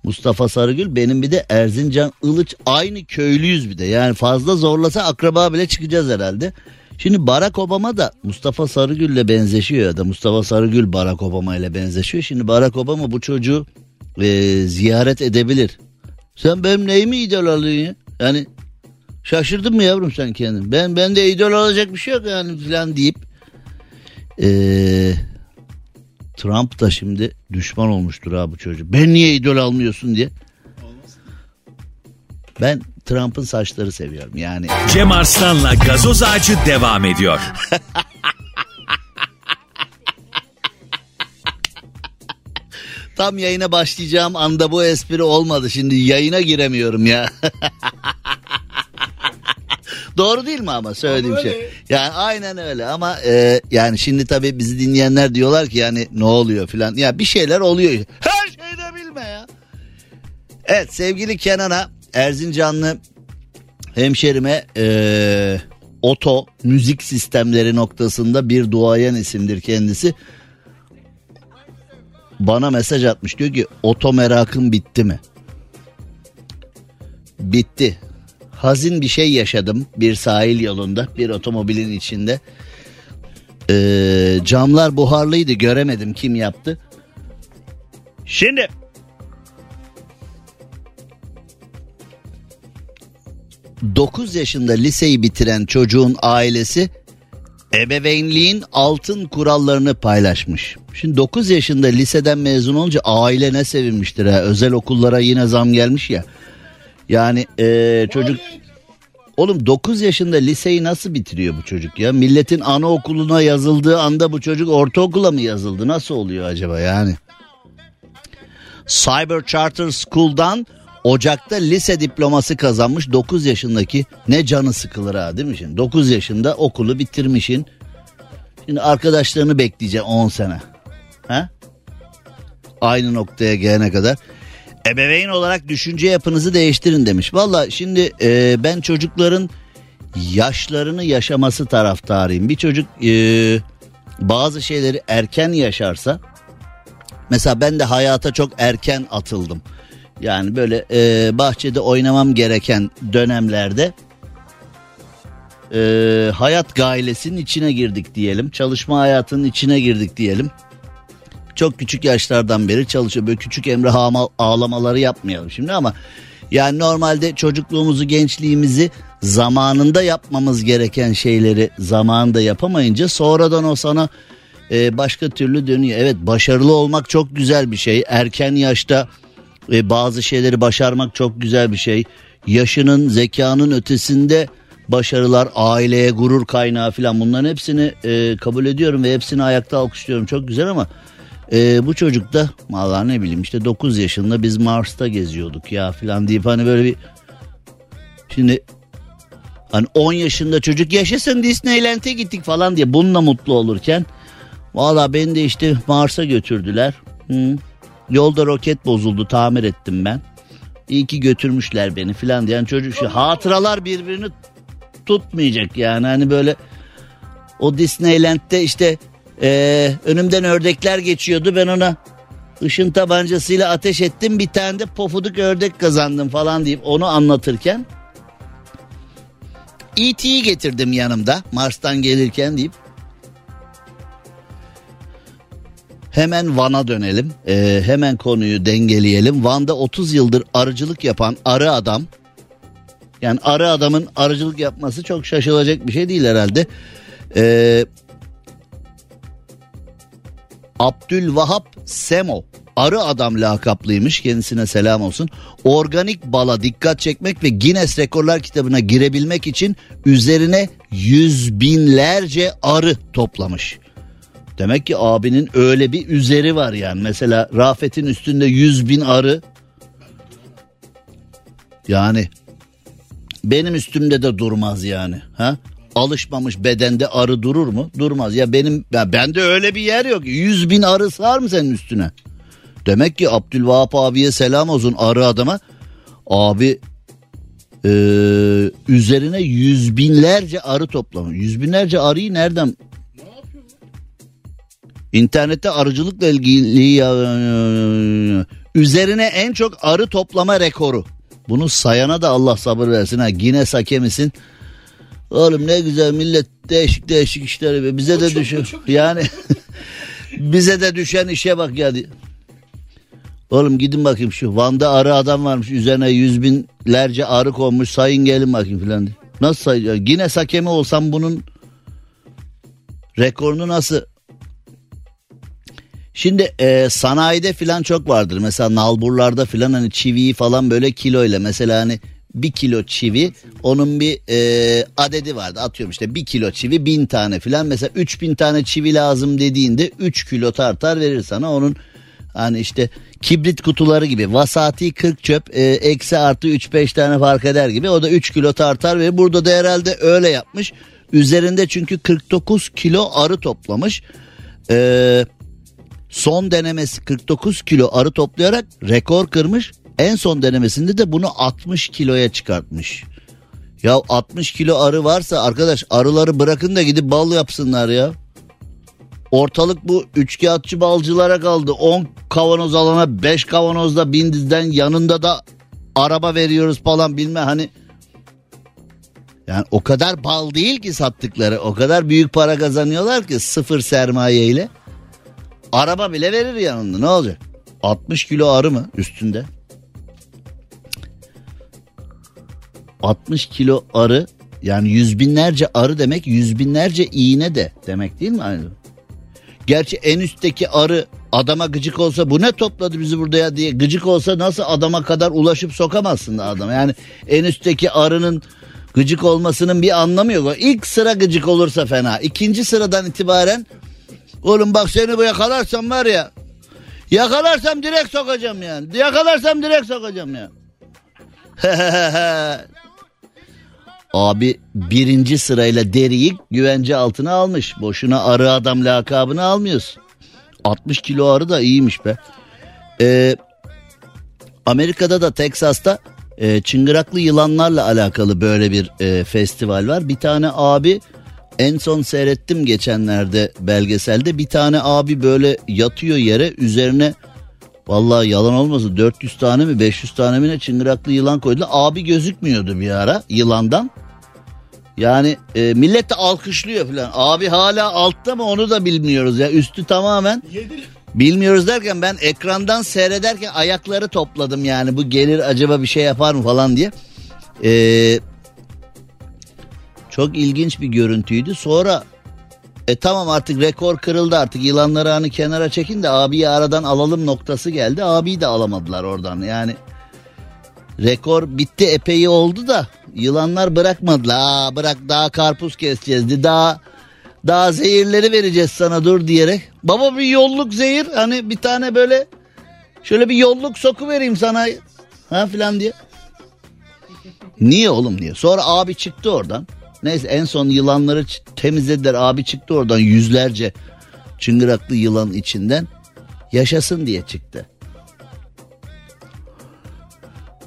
Mustafa Sarıgül benim bir de Erzincan Ilıç aynı köylüyüz bir de. Yani fazla zorlasa akraba bile çıkacağız herhalde. Şimdi Barack Obama da Mustafa Sarıgül'le benzeşiyor ya da Mustafa Sarıgül Barack Obama ile benzeşiyor. Şimdi Barack Obama bu çocuğu e, ziyaret edebilir. Sen benim neyimi idol alıyorsun ya? Yani şaşırdın mı yavrum sen kendin? Ben ben de idol olacak bir şey yok yani falan deyip ee, Trump da şimdi düşman olmuştur ha bu çocuk. Ben niye idol almıyorsun diye. Ben Trump'ın saçları seviyorum yani. Cem Arslan'la gazoz ağacı devam ediyor. Tam yayına başlayacağım anda bu espri olmadı. Şimdi yayına giremiyorum ya. Doğru değil mi ama söylediğim şey? Yani aynen öyle ama e, yani şimdi tabii bizi dinleyenler diyorlar ki yani ne oluyor filan. Ya bir şeyler oluyor. Her şeyde bilme ya. Evet sevgili Kenan'a Erzincanlı hemşerime e, oto müzik sistemleri noktasında bir duayen isimdir kendisi. Bana mesaj atmış diyor ki oto merakın bitti mi? Bitti hazin bir şey yaşadım bir sahil yolunda bir otomobilin içinde. Ee, camlar buharlıydı göremedim kim yaptı. Şimdi ...9 yaşında liseyi bitiren çocuğun ailesi... ...ebeveynliğin altın kurallarını paylaşmış. Şimdi 9 yaşında liseden mezun olunca aile ne sevinmiştir ha. Özel okullara yine zam gelmiş ya. Yani e, çocuk Oğlum 9 yaşında liseyi nasıl bitiriyor bu çocuk ya? Milletin anaokuluna yazıldığı anda bu çocuk ortaokula mı yazıldı? Nasıl oluyor acaba yani? Cyber Charter School'dan Ocak'ta lise diploması kazanmış 9 yaşındaki ne canı sıkılır ha değil mi şimdi? 9 yaşında okulu bitirmişin. Şimdi arkadaşlarını bekleyeceksin 10 sene. Ha? Aynı noktaya gelene kadar. Ebeveyn olarak düşünce yapınızı değiştirin demiş. Valla şimdi e, ben çocukların yaşlarını yaşaması taraftarıyım. Bir çocuk e, bazı şeyleri erken yaşarsa mesela ben de hayata çok erken atıldım. Yani böyle e, bahçede oynamam gereken dönemlerde e, hayat gailesinin içine girdik diyelim. Çalışma hayatının içine girdik diyelim. Çok küçük yaşlardan beri çalışıyor. Böyle küçük emre ağlamaları yapmayalım şimdi ama yani normalde çocukluğumuzu, gençliğimizi zamanında yapmamız gereken şeyleri zamanında yapamayınca sonradan o sana e, başka türlü dönüyor. Evet başarılı olmak çok güzel bir şey. Erken yaşta e, bazı şeyleri başarmak çok güzel bir şey. Yaşının, zekanın ötesinde başarılar, aileye gurur kaynağı falan bunların hepsini e, kabul ediyorum ve hepsini ayakta alkışlıyorum. Çok güzel ama ee, bu çocuk da valla ne bileyim işte 9 yaşında biz Mars'ta geziyorduk ya falan deyip hani böyle bir şimdi hani 10 yaşında çocuk yaşasın Disneyland'e gittik falan diye bununla mutlu olurken valla beni de işte Mars'a götürdüler. Hı. Yolda roket bozuldu tamir ettim ben. İyi ki götürmüşler beni filan diyen çocuk şu hatıralar birbirini tutmayacak yani hani böyle o Disneyland'de işte e, önümden ördekler geçiyordu ben ona ışın tabancasıyla ateş ettim bir tane de pofuduk ördek kazandım falan deyip onu anlatırken E.T.'yi getirdim yanımda Mars'tan gelirken deyip Hemen Van'a dönelim. Ee, hemen konuyu dengeleyelim. Van'da 30 yıldır arıcılık yapan arı adam. Yani arı adamın arıcılık yapması çok şaşılacak bir şey değil herhalde. Ee, Abdülvahap Semo arı adam lakaplıymış kendisine selam olsun. Organik bala dikkat çekmek ve Guinness Rekorlar kitabına girebilmek için üzerine yüz binlerce arı toplamış. Demek ki abinin öyle bir üzeri var yani. Mesela Rafet'in üstünde yüz bin arı. Yani benim üstümde de durmaz yani. Ha? Alışmamış bedende arı durur mu? Durmaz. Ya benim ya bende öyle bir yer yok. Yüz bin arı sığar mı senin üstüne? Demek ki Abdülvahap abiye selam olsun arı adama. Abi ee, üzerine yüz binlerce arı toplamış. Yüz binlerce arıyı nereden İnternette arıcılıkla ilgili üzerine en çok arı toplama rekoru. Bunu sayana da Allah sabır versin ha. Guinness hakemisin. Oğlum ne güzel millet değişik değişik işleri bize de düşün. Yani bize de düşen işe bak ya. Oğlum gidin bakayım şu Van'da arı adam varmış üzerine yüz binlerce arı konmuş sayın gelin bakayım filan. Nasıl sayacağım? Guinness hakemi olsam bunun rekorunu nasıl Şimdi e, sanayide filan çok vardır. Mesela nalburlarda filan hani çiviyi falan böyle kiloyla mesela hani bir kilo çivi onun bir e, adedi vardı. Atıyorum işte bir kilo çivi bin tane filan. Mesela üç bin tane çivi lazım dediğinde üç kilo tartar verir sana. Onun hani işte kibrit kutuları gibi. Vasati 40 çöp e, eksi artı 3-5 tane fark eder gibi. O da 3 kilo tartar ve burada da herhalde öyle yapmış. Üzerinde çünkü 49 kilo arı toplamış. Eee Son denemesi 49 kilo arı toplayarak rekor kırmış. En son denemesinde de bunu 60 kiloya çıkartmış. Ya 60 kilo arı varsa arkadaş arıları bırakın da gidip bal yapsınlar ya. Ortalık bu üçkağıtçı balcılara kaldı. 10 kavanoz alana 5 kavanozda bindizden yanında da araba veriyoruz falan bilme hani. Yani o kadar bal değil ki sattıkları o kadar büyük para kazanıyorlar ki sıfır sermaye ile. Araba bile verir yanında ne olacak? 60 kilo arı mı üstünde? 60 kilo arı yani yüz binlerce arı demek yüz binlerce iğne de demek değil mi? Aynı. Gerçi en üstteki arı adama gıcık olsa bu ne topladı bizi burada ya diye gıcık olsa nasıl adama kadar ulaşıp sokamazsın da adam. Yani en üstteki arının gıcık olmasının bir anlamı yok. İlk sıra gıcık olursa fena. İkinci sıradan itibaren Oğlum bak seni bu yakalarsam var ya. Yakalarsam direkt sokacağım yani. Yakalarsam direkt sokacağım ya. Abi birinci sırayla deriyi güvence altına almış. Boşuna arı adam lakabını almıyorsun. 60 kilo arı da iyiymiş be. Ee, Amerika'da da Teksas'ta e, çıngıraklı yılanlarla alakalı böyle bir e, festival var. Bir tane abi en son seyrettim geçenlerde belgeselde bir tane abi böyle yatıyor yere üzerine vallahi yalan olmasın 400 tane mi 500 tane mi ne çıngıraklı yılan koydular. Abi gözükmüyordu bir ara yılandan. Yani e, millet de alkışlıyor falan. Abi hala altta mı onu da bilmiyoruz ya. Üstü tamamen bilmiyoruz derken ben ekrandan seyrederken ayakları topladım yani. Bu gelir acaba bir şey yapar mı falan diye. Eee çok ilginç bir görüntüydü. Sonra e tamam artık rekor kırıldı artık yılanları hani kenara çekin de abiyi aradan alalım noktası geldi. Abiyi de alamadılar oradan yani. Rekor bitti epey oldu da yılanlar bırakmadılar. Aa, bırak daha karpuz keseceğiz daha daha zehirleri vereceğiz sana dur diyerek. Baba bir yolluk zehir hani bir tane böyle şöyle bir yolluk soku vereyim sana ha filan diye. Niye oğlum diye. Sonra abi çıktı oradan. Neyse en son yılanları temizlediler. Abi çıktı oradan yüzlerce çıngıraklı yılan içinden. Yaşasın diye çıktı.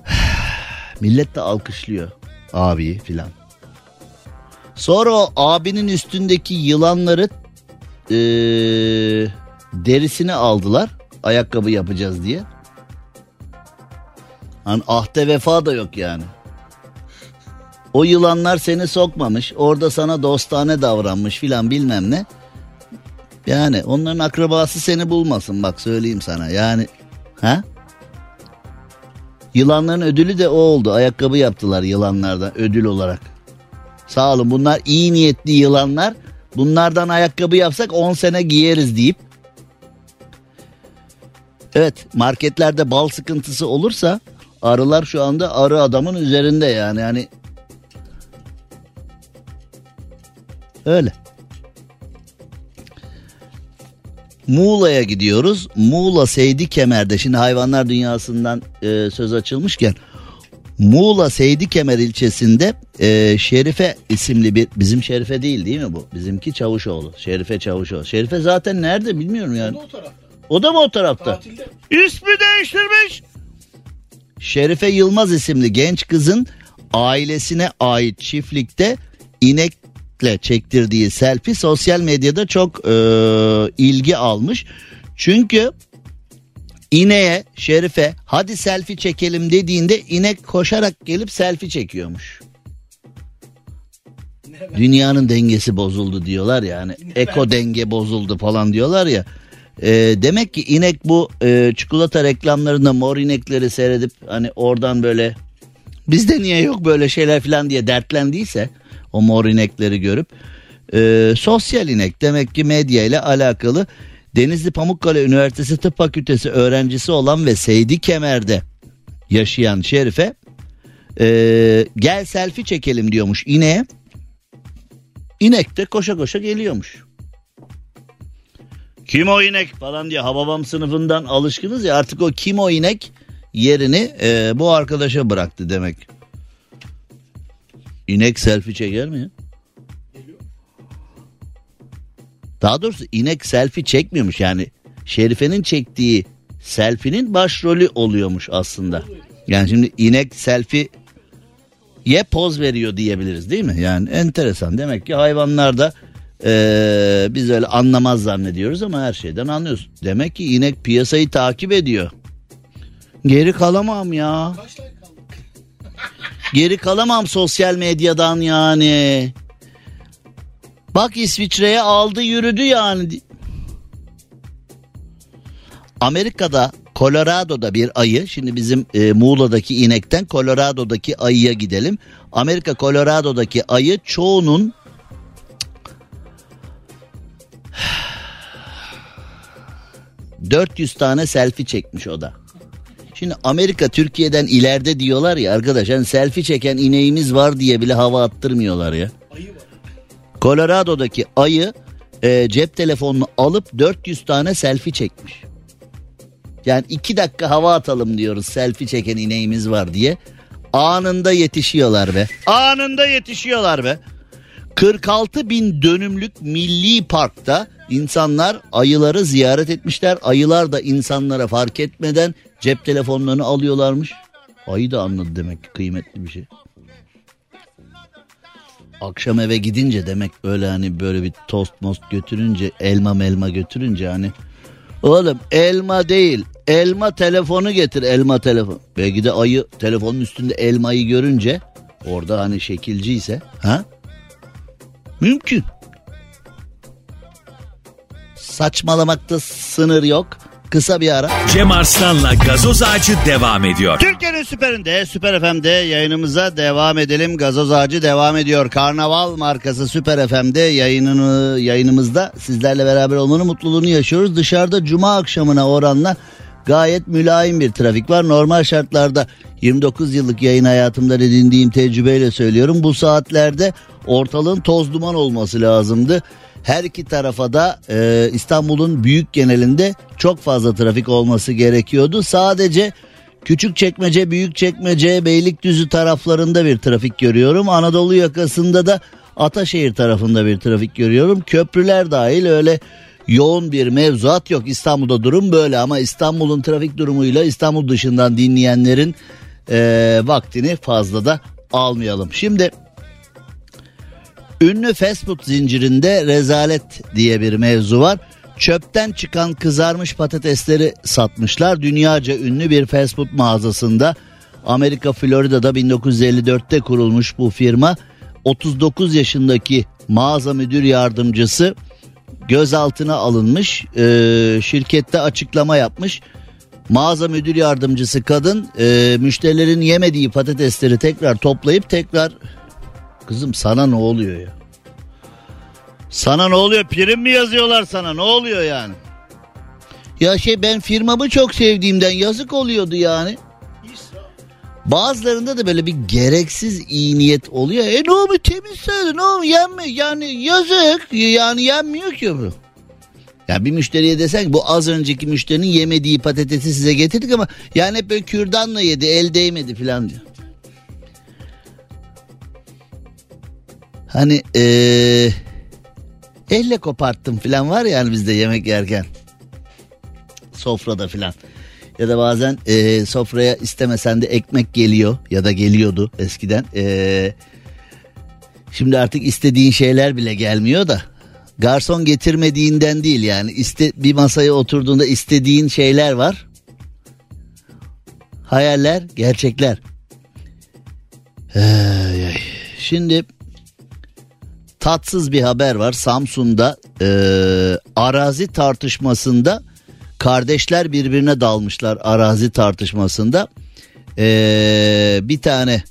Millet de alkışlıyor abiyi filan. Sonra o abinin üstündeki yılanları ee, derisini aldılar. Ayakkabı yapacağız diye. Hani ahde vefa da yok yani. O yılanlar seni sokmamış. Orada sana dostane davranmış filan bilmem ne. Yani onların akrabası seni bulmasın bak söyleyeyim sana. Yani ha? Yılanların ödülü de o oldu. Ayakkabı yaptılar yılanlardan ödül olarak. Sağ olun bunlar iyi niyetli yılanlar. Bunlardan ayakkabı yapsak 10 sene giyeriz deyip. Evet marketlerde bal sıkıntısı olursa arılar şu anda arı adamın üzerinde yani. Yani öyle. Muğla'ya gidiyoruz. Muğla Seydi Kemer'de şimdi hayvanlar dünyasından e, söz açılmışken Muğla Seydi Kemer ilçesinde e, Şerife isimli bir bizim Şerife değil değil mi bu? Bizimki Çavuşoğlu. Şerife Çavuşoğlu. Şerife zaten nerede bilmiyorum yani. O da o tarafta. O da mı o tarafta? Tatilde. İsmi değiştirmiş. Şerife Yılmaz isimli genç kızın ailesine ait çiftlikte inekle çektirdiği selfie sosyal medyada çok e, ilgi almış. Çünkü ineğe Şerife hadi selfie çekelim dediğinde inek koşarak gelip selfie çekiyormuş. Dünyanın dengesi bozuldu diyorlar yani eko denge bozuldu falan diyorlar ya. E, demek ki inek bu e, çikolata reklamlarında mor inekleri seyredip hani oradan böyle bizde niye yok böyle şeyler falan diye dertlendiyse o mor inekleri görüp e, sosyal inek demek ki medya ile alakalı Denizli Pamukkale Üniversitesi Tıp Fakültesi öğrencisi olan ve Seydi Kemer'de yaşayan Şerife e, gel selfie çekelim diyormuş ineğe. İnek de koşa koşa geliyormuş. Kim o inek falan diye Hababam sınıfından alışkınız ya artık o kim o inek yerini e, bu arkadaşa bıraktı demek. İnek selfie çeker mi ya? Daha doğrusu inek selfie çekmiyormuş yani Şerife'nin çektiği selfie'nin başrolü oluyormuş aslında. Yani şimdi inek selfie ye poz veriyor diyebiliriz değil mi? Yani enteresan demek ki hayvanlarda ee, biz öyle anlamaz zannediyoruz ama her şeyden anlıyoruz. Demek ki inek piyasayı takip ediyor. Geri kalamam ya. Geri kalamam sosyal medyadan yani. Bak İsviçre'ye aldı yürüdü yani. Amerika'da Colorado'da bir ayı şimdi bizim e, Muğla'daki inekten Colorado'daki ayıya gidelim. Amerika Colorado'daki ayı çoğunun 400 tane selfie çekmiş o da. Şimdi Amerika Türkiye'den ileride diyorlar ya arkadaş hani selfie çeken ineğimiz var diye bile hava attırmıyorlar ya. Colorado'daki ayı e, cep telefonunu alıp 400 tane selfie çekmiş. Yani iki dakika hava atalım diyoruz selfie çeken ineğimiz var diye. Anında yetişiyorlar be. Anında yetişiyorlar be. 46 bin dönümlük milli parkta insanlar ayıları ziyaret etmişler. Ayılar da insanlara fark etmeden cep telefonlarını alıyorlarmış. Ayı da anladı demek ki kıymetli bir şey. Akşam eve gidince demek öyle hani böyle bir tost most götürünce elma melma götürünce hani Oğlum elma değil elma telefonu getir elma telefon. Belki de ayı telefonun üstünde elmayı görünce orada hani şekilciyse ha Mümkün. Saçmalamakta sınır yok. Kısa bir ara. Cem Arslan'la gazoz ağacı devam ediyor. Türkiye'nin süperinde, Süper FM'de yayınımıza devam edelim. Gazoz ağacı devam ediyor. Karnaval markası Süper FM'de yayınını, yayınımızda sizlerle beraber olmanın mutluluğunu yaşıyoruz. Dışarıda cuma akşamına oranla gayet mülayim bir trafik var. Normal şartlarda 29 yıllık yayın hayatımda edindiğim tecrübeyle söylüyorum. Bu saatlerde ortalığın toz duman olması lazımdı. Her iki tarafa da e, İstanbul'un büyük genelinde çok fazla trafik olması gerekiyordu. Sadece küçük çekmece, büyük çekmece, Beylikdüzü taraflarında bir trafik görüyorum. Anadolu yakasında da Ataşehir tarafında bir trafik görüyorum. Köprüler dahil öyle yoğun bir mevzuat yok. İstanbul'da durum böyle ama İstanbul'un trafik durumuyla İstanbul dışından dinleyenlerin e, vaktini fazla da almayalım. Şimdi ünlü fast food zincirinde rezalet diye bir mevzu var. Çöpten çıkan kızarmış patatesleri satmışlar. Dünyaca ünlü bir fast food mağazasında Amerika Florida'da 1954'te kurulmuş bu firma 39 yaşındaki mağaza müdür yardımcısı gözaltına alınmış. Ee, şirkette açıklama yapmış. Mağaza müdür yardımcısı kadın e, müşterilerin yemediği patatesleri tekrar toplayıp tekrar kızım sana ne oluyor ya? Sana ne oluyor? Prim mi yazıyorlar sana? Ne oluyor yani? Ya şey ben firmamı çok sevdiğimden yazık oluyordu yani. Bazılarında da böyle bir gereksiz iyi niyet oluyor. E ne olmuş temiz söyle ne olmuş yenme yani yazık yani yenmiyor ki bu. Ya bir müşteriye desen ki bu az önceki müşterinin yemediği patatesi size getirdik ama yani hep böyle kürdanla yedi el değmedi falan diyor. Hani ee, elle koparttım falan var ya hani bizde yemek yerken. Sofrada falan. Ya da bazen e, sofraya istemesen de ekmek geliyor ya da geliyordu eskiden. E, şimdi artık istediğin şeyler bile gelmiyor da garson getirmediğinden değil yani iste, bir masaya oturduğunda istediğin şeyler var. Hayaller, gerçekler. Ay. Şimdi tatsız bir haber var. Samsun'da e, arazi tartışmasında kardeşler birbirine dalmışlar arazi tartışmasında. E, bir tane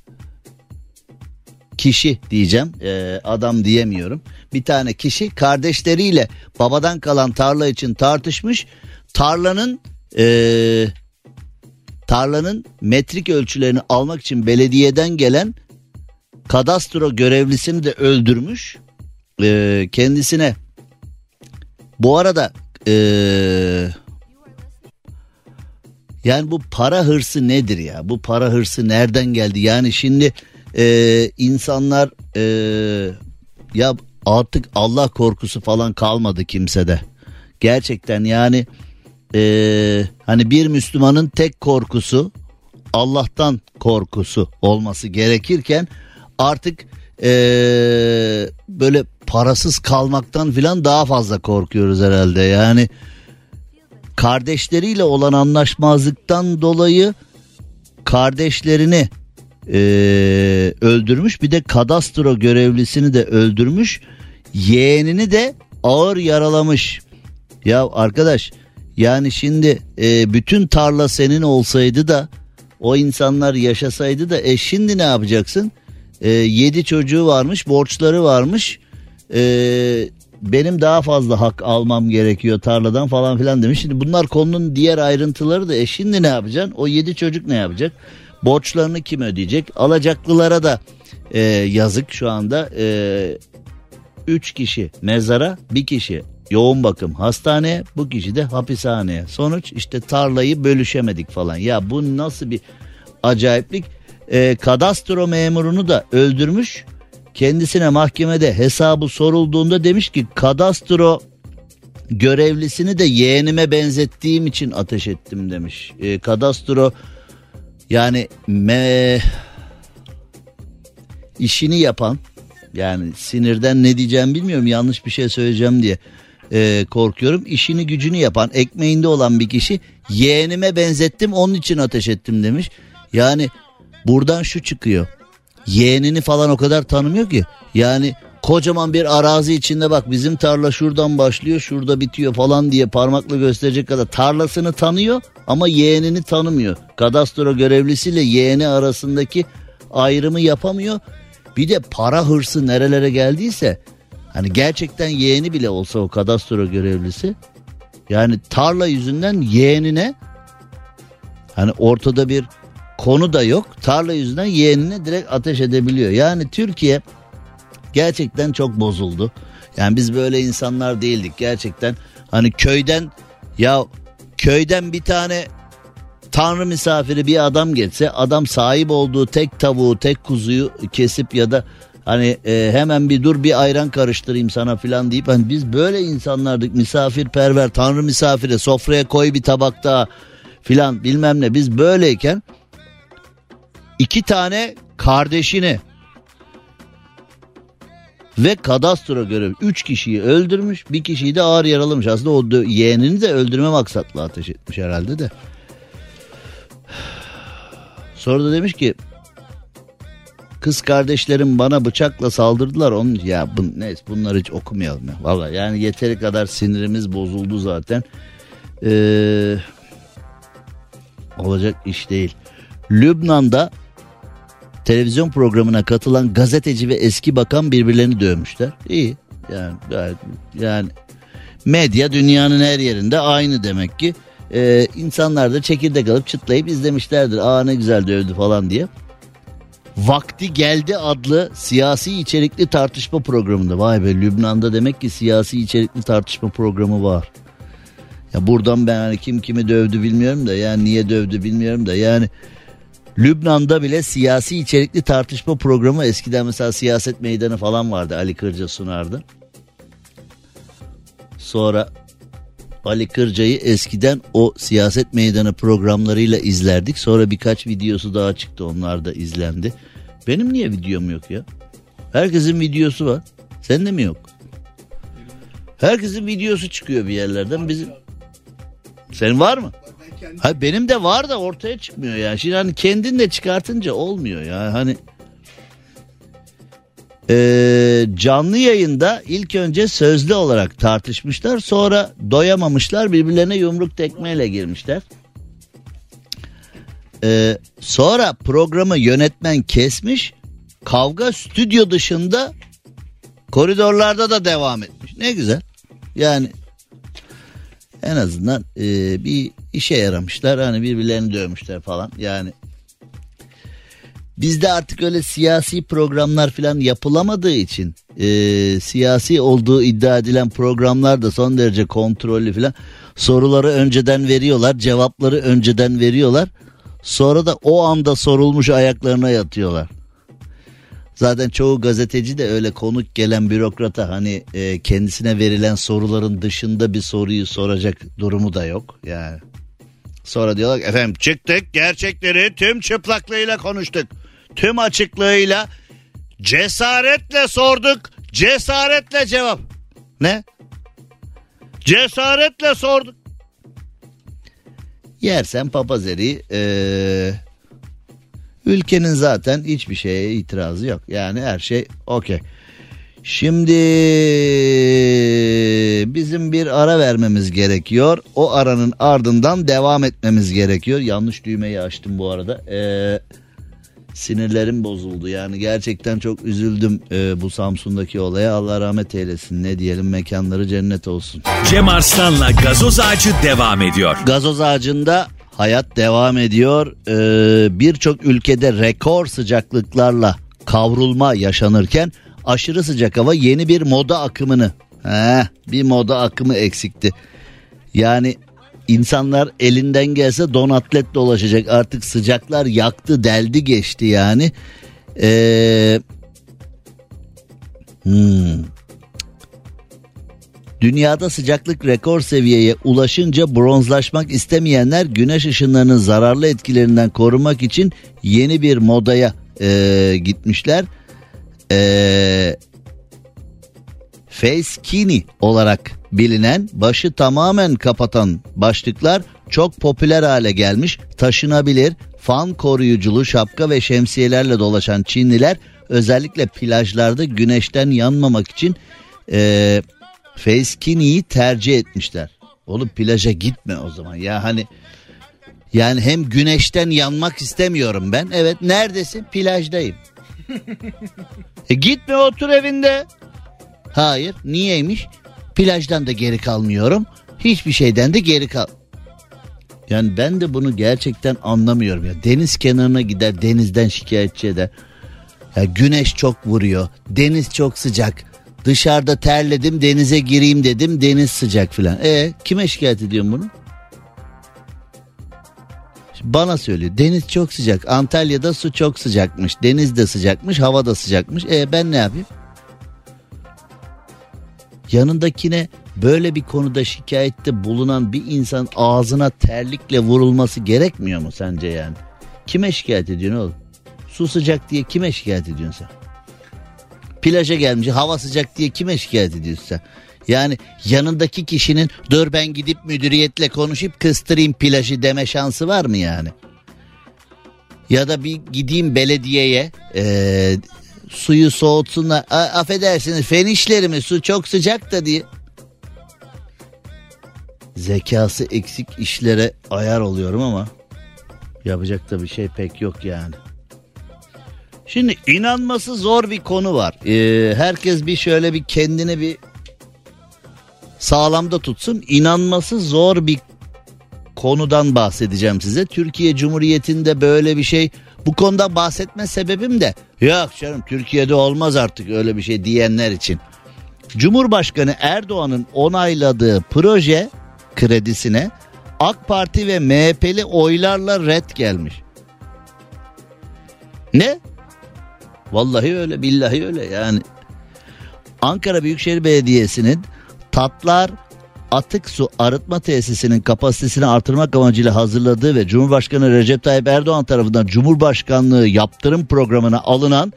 kişi diyeceğim e, adam diyemiyorum. Bir tane kişi kardeşleriyle babadan kalan tarla için tartışmış. Tarlanın e, tarlanın metrik ölçülerini almak için belediyeden gelen kadastro görevlisini de öldürmüş. E, kendisine bu arada e, yani bu para hırsı nedir ya? Bu para hırsı nereden geldi? Yani şimdi e, insanlar e, ya artık Allah korkusu falan kalmadı kimsede. Gerçekten yani e, hani bir Müslümanın tek korkusu Allah'tan korkusu olması gerekirken artık e, böyle parasız kalmaktan filan daha fazla korkuyoruz herhalde. Yani kardeşleriyle olan anlaşmazlıktan dolayı kardeşlerini e, öldürmüş bir de kadastro görevlisini de öldürmüş yeğenini de ağır yaralamış. Ya arkadaş yani şimdi e, bütün tarla senin olsaydı da o insanlar yaşasaydı da e şimdi ne yapacaksın? E, yedi çocuğu varmış borçları varmış e, benim daha fazla hak almam gerekiyor tarladan falan filan demiş. Şimdi bunlar konunun diğer ayrıntıları da e şimdi ne yapacaksın? O yedi çocuk ne yapacak? Borçlarını kim ödeyecek? Alacaklılara da e, yazık şu anda. E, üç kişi mezara bir kişi yoğun bakım hastaneye bu kişi de hapishaneye. Sonuç işte tarlayı bölüşemedik falan. Ya bu nasıl bir acayiplik? E, kadastro memurunu da öldürmüş kendisine mahkemede hesabı sorulduğunda demiş ki kadastro görevlisini de yeğenime benzettiğim için ateş ettim demiş. E, kadastro yani me işini yapan yani sinirden ne diyeceğim bilmiyorum yanlış bir şey söyleyeceğim diye e, korkuyorum. İşini gücünü yapan ekmeğinde olan bir kişi yeğenime benzettim onun için ateş ettim demiş. Yani buradan şu çıkıyor yeğenini falan o kadar tanımıyor ki. Yani kocaman bir arazi içinde bak bizim tarla şuradan başlıyor şurada bitiyor falan diye parmakla gösterecek kadar tarlasını tanıyor ama yeğenini tanımıyor. Kadastro görevlisiyle yeğeni arasındaki ayrımı yapamıyor. Bir de para hırsı nerelere geldiyse hani gerçekten yeğeni bile olsa o kadastro görevlisi yani tarla yüzünden yeğenine hani ortada bir konu da yok. Tarla yüzünden yeğenine direkt ateş edebiliyor. Yani Türkiye gerçekten çok bozuldu. Yani biz böyle insanlar değildik gerçekten. Hani köyden ya köyden bir tane tanrı misafiri bir adam geçse adam sahip olduğu tek tavuğu tek kuzuyu kesip ya da hani e, hemen bir dur bir ayran karıştırayım sana filan deyip hani biz böyle insanlardık misafirperver tanrı misafire sofraya koy bir tabak daha filan bilmem ne biz böyleyken iki tane kardeşini ve kadastro görevi 3 kişiyi öldürmüş bir kişiyi de ağır yaralamış. Aslında o yeğenini de öldürme maksatlı ateş etmiş herhalde de. Sonra da demiş ki kız kardeşlerim bana bıçakla saldırdılar. Onun ya bu, neyse bunları hiç okumayalım ya. Valla yani yeteri kadar sinirimiz bozuldu zaten. Ee, olacak iş değil. Lübnan'da televizyon programına katılan gazeteci ve eski bakan birbirlerini dövmüşler. İyi. Yani gayet yani medya dünyanın her yerinde aynı demek ki. Ee, insanlar da çekirdek alıp çıtlayıp izlemişlerdir. Aa ne güzel dövdü falan diye. Vakti Geldi adlı siyasi içerikli tartışma programında. Vay be Lübnan'da demek ki siyasi içerikli tartışma programı var. Ya buradan ben hani kim kimi dövdü bilmiyorum da yani niye dövdü bilmiyorum da yani Lübnan'da bile siyasi içerikli tartışma programı eskiden mesela siyaset meydanı falan vardı Ali Kırca sunardı. Sonra Ali Kırca'yı eskiden o siyaset meydanı programlarıyla izlerdik. Sonra birkaç videosu daha çıktı onlar da izlendi. Benim niye videom yok ya? Herkesin videosu var. Sende mi yok? Herkesin videosu çıkıyor bir yerlerden. Bizim senin var mı? Ha benim de var da ortaya çıkmıyor yani. Şimdi hani kendin de çıkartınca olmuyor ya. Hani Ee, canlı yayında ilk önce sözlü olarak tartışmışlar. Sonra doyamamışlar birbirlerine yumruk tekmeyle girmişler. Ee, sonra programı yönetmen kesmiş. Kavga stüdyo dışında koridorlarda da devam etmiş. Ne güzel. Yani en azından e, bir işe yaramışlar. Hani birbirlerini dövmüşler falan. Yani bizde artık öyle siyasi programlar falan yapılamadığı için e, siyasi olduğu iddia edilen programlar da son derece kontrollü falan. Soruları önceden veriyorlar, cevapları önceden veriyorlar. Sonra da o anda sorulmuş ayaklarına yatıyorlar. Zaten çoğu gazeteci de öyle konuk gelen bürokrata hani e, kendisine verilen soruların dışında bir soruyu soracak durumu da yok yani. Sonra diyorlar efendim çıktık gerçekleri tüm çıplaklığıyla konuştuk. Tüm açıklığıyla cesaretle sorduk cesaretle cevap. Ne? Cesaretle sorduk. Yersen papazeri ee, ülkenin zaten hiçbir şeye itirazı yok. Yani her şey okey. Şimdi bizim bir ara vermemiz gerekiyor. O aranın ardından devam etmemiz gerekiyor. Yanlış düğmeyi açtım bu arada. Ee, sinirlerim bozuldu. Yani gerçekten çok üzüldüm e, bu Samsun'daki olaya. Allah rahmet eylesin. Ne diyelim mekanları cennet olsun. Cem Arslan'la gazoz ağacı devam ediyor. Gazoz ağacında hayat devam ediyor. Ee, Birçok ülkede rekor sıcaklıklarla kavrulma yaşanırken aşırı sıcak hava yeni bir moda akımını Heh, bir moda akımı eksikti. Yani insanlar elinden gelse don atlet dolaşacak artık sıcaklar yaktı deldi geçti yani. Ee, hmm. Dünyada sıcaklık rekor seviyeye ulaşınca bronzlaşmak istemeyenler güneş ışınlarının zararlı etkilerinden korumak için yeni bir modaya e, gitmişler. E, face skinny olarak bilinen başı tamamen kapatan başlıklar çok popüler hale gelmiş. Taşınabilir, fan koruyuculu şapka ve şemsiyelerle dolaşan Çinliler özellikle plajlarda güneşten yanmamak için e, face skinny'yi tercih etmişler. Oğlum plaja gitme o zaman ya hani yani hem güneşten yanmak istemiyorum ben. Evet neredesin? Plajdayım. e gitme otur evinde. Hayır niyeymiş? Plajdan da geri kalmıyorum. Hiçbir şeyden de geri kal. Yani ben de bunu gerçekten anlamıyorum ya. Deniz kenarına gider denizden şikayetçi eder. Ya güneş çok vuruyor. Deniz çok sıcak. Dışarıda terledim denize gireyim dedim deniz sıcak filan. E kime şikayet ediyorsun bunu? Bana söylüyor. Deniz çok sıcak. Antalya'da su çok sıcakmış. Deniz de sıcakmış. Hava da sıcakmış. E ben ne yapayım? Yanındakine böyle bir konuda şikayette bulunan bir insan ağzına terlikle vurulması gerekmiyor mu sence yani? Kime şikayet ediyorsun oğlum? Su sıcak diye kime şikayet ediyorsun sen? Plaja gelmiş hava sıcak diye kime şikayet ediyorsun sen? Yani yanındaki kişinin dur ben gidip müdüriyetle konuşup kıstırayım plajı deme şansı var mı yani? Ya da bir gideyim belediyeye ee, suyu soğutsunlar. A- affedersiniz fen işlerimi su çok sıcak da diye. Zekası eksik işlere ayar oluyorum ama yapacak da bir şey pek yok yani. Şimdi inanması zor bir konu var. Ee, herkes bir şöyle bir kendini bir sağlamda tutsun. İnanması zor bir konudan bahsedeceğim size. Türkiye Cumhuriyeti'nde böyle bir şey bu konuda bahsetme sebebim de yok canım Türkiye'de olmaz artık öyle bir şey diyenler için. Cumhurbaşkanı Erdoğan'ın onayladığı proje kredisine AK Parti ve MHP'li oylarla red gelmiş. Ne? Vallahi öyle billahi öyle yani. Ankara Büyükşehir Belediyesi'nin Tatlar Atık Su Arıtma Tesisinin kapasitesini artırmak amacıyla hazırladığı ve Cumhurbaşkanı Recep Tayyip Erdoğan tarafından Cumhurbaşkanlığı yaptırım programına alınan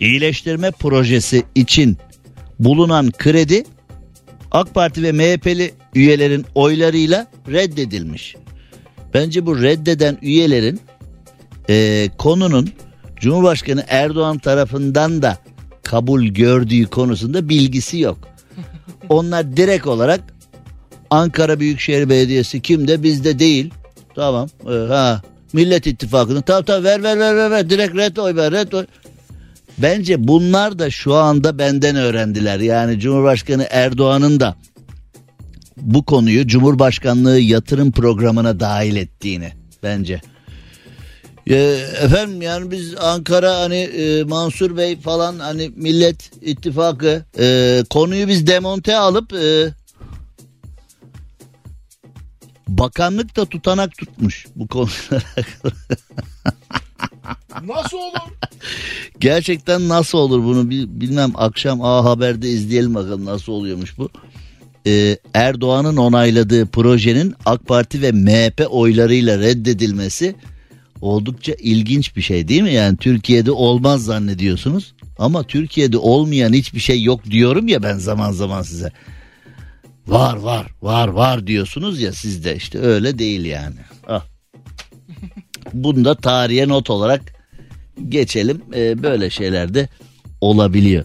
iyileştirme projesi için bulunan kredi AK Parti ve MHP'li üyelerin oylarıyla reddedilmiş. Bence bu reddeden üyelerin e, konunun Cumhurbaşkanı Erdoğan tarafından da kabul gördüğü konusunda bilgisi yok. Onlar direkt olarak Ankara Büyükşehir Belediyesi kimde bizde değil. Tamam. e, ha Millet İttifakı'nın tamam tamam ver ver ver ver, ver. direkt red oy ver red oy. Bence bunlar da şu anda benden öğrendiler. Yani Cumhurbaşkanı Erdoğan'ın da bu konuyu Cumhurbaşkanlığı yatırım programına dahil ettiğini bence. Ee, efendim yani biz Ankara hani e, Mansur Bey falan hani Millet İttifakı e, konuyu biz demonte alıp e, bakanlık da tutanak tutmuş bu konulara. Nasıl olur? Gerçekten nasıl olur bunu bil- bilmem akşam A Haber'de izleyelim bakalım nasıl oluyormuş bu. Ee, Erdoğan'ın onayladığı projenin AK Parti ve MHP oylarıyla reddedilmesi oldukça ilginç bir şey değil mi? Yani Türkiye'de olmaz zannediyorsunuz ama Türkiye'de olmayan hiçbir şey yok diyorum ya ben zaman zaman size. Var var var var diyorsunuz ya sizde işte öyle değil yani. Ah. Bunu da tarihe not olarak geçelim. Ee, böyle şeyler de olabiliyor.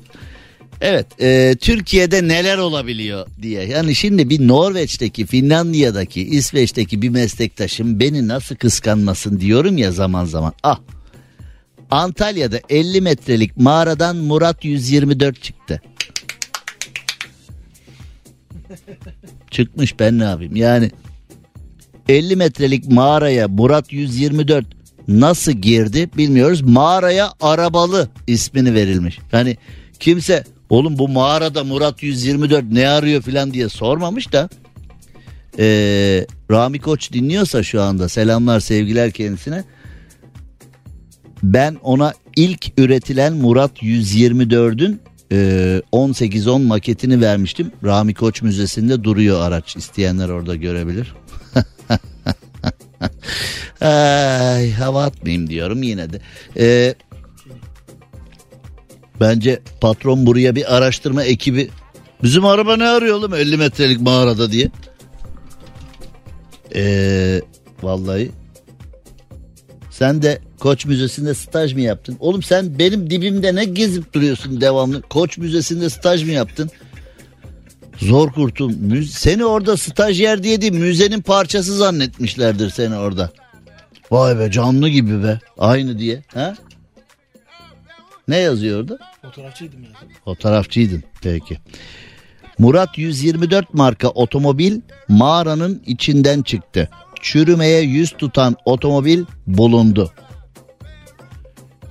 Evet e, Türkiye'de neler olabiliyor diye. Yani şimdi bir Norveç'teki, Finlandiya'daki, İsveç'teki bir meslektaşım beni nasıl kıskanmasın diyorum ya zaman zaman. Ah Antalya'da 50 metrelik mağaradan Murat 124 çıktı. Çıkmış ben ne yapayım yani 50 metrelik mağaraya Murat 124 nasıl girdi bilmiyoruz. Mağaraya arabalı ismini verilmiş. Yani kimse oğlum bu mağarada Murat 124 ne arıyor filan diye sormamış da ee, Rami Koç dinliyorsa şu anda selamlar sevgiler kendisine. Ben ona ilk üretilen Murat 124'ün e, 18-10 maketini vermiştim. Rami Koç Müzesi'nde duruyor araç. İsteyenler orada görebilir. Ay, hava atmayayım diyorum yine de. Ee, bence patron buraya bir araştırma ekibi bizim araba ne arıyor oğlum 50 metrelik mağarada diye. Ee, vallahi sen de Koç Müzesi'nde staj mı yaptın? Oğlum sen benim dibimde ne gezip duruyorsun devamlı? Koç Müzesi'nde staj mı yaptın? Zor kurtul. Seni orada stajyer diye değil müzenin parçası zannetmişlerdir seni orada. Vay be canlı gibi be. Aynı diye. Ha? Ne yazıyor orada? Fotoğrafçıydım ya. Fotoğrafçıydın. Peki. Murat 124 marka otomobil mağaranın içinden çıktı. Çürümeye yüz tutan otomobil bulundu.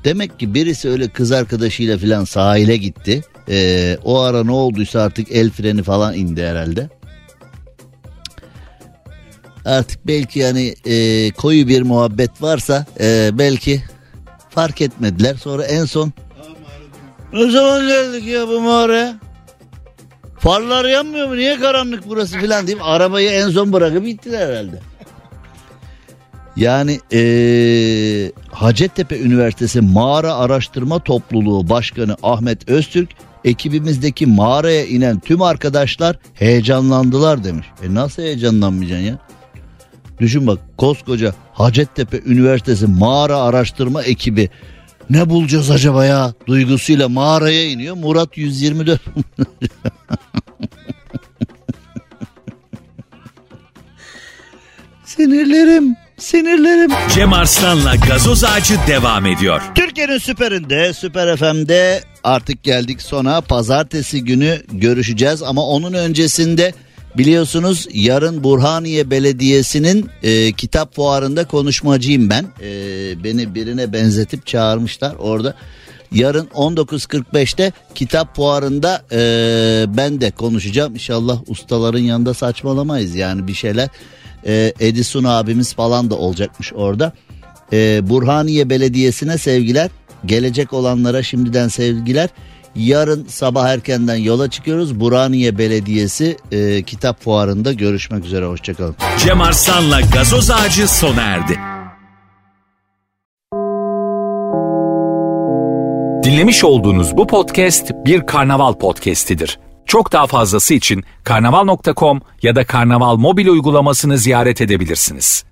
Demek ki birisi öyle kız arkadaşıyla filan sahile gitti. Ee, o ara ne olduysa artık el freni falan indi herhalde. Artık belki yani e, koyu bir muhabbet varsa e, belki fark etmediler. Sonra en son ne zaman geldik ya bu mağaraya? Farlar yanmıyor mu? Niye karanlık burası filan deyip arabayı en son bırakıp gittiler herhalde. Yani ee, Hacettepe Üniversitesi Mağara Araştırma Topluluğu Başkanı Ahmet Öztürk ekibimizdeki mağaraya inen tüm arkadaşlar heyecanlandılar demiş. E nasıl heyecanlanmayacaksın ya? Düşün bak koskoca Hacettepe Üniversitesi Mağara Araştırma Ekibi ne bulacağız acaba ya duygusuyla mağaraya iniyor. Murat 124 Sinirlerim, sinirlerim. Cem Arslan'la gazoz ağacı devam ediyor. Türkiye'nin süperinde, Süper FM'de artık geldik sona. Pazartesi günü görüşeceğiz ama onun öncesinde biliyorsunuz yarın Burhaniye Belediyesi'nin e, kitap fuarında konuşmacıyım ben. E, beni birine benzetip çağırmışlar orada. Yarın 19.45'te kitap fuarında e, ben de konuşacağım. İnşallah ustaların yanında saçmalamayız yani bir şeyler. E, Edison abimiz falan da olacakmış orada. E, Burhaniye Belediyesi'ne sevgiler. Gelecek olanlara şimdiden sevgiler. Yarın sabah erkenden yola çıkıyoruz. Burhaniye Belediyesi e, kitap fuarında görüşmek üzere. Hoşçakalın. Cem Arslan'la gazoz ağacı sona erdi. Dinlemiş olduğunuz bu podcast bir karnaval podcastidir. Çok daha fazlası için karnaval.com ya da karnaval mobil uygulamasını ziyaret edebilirsiniz.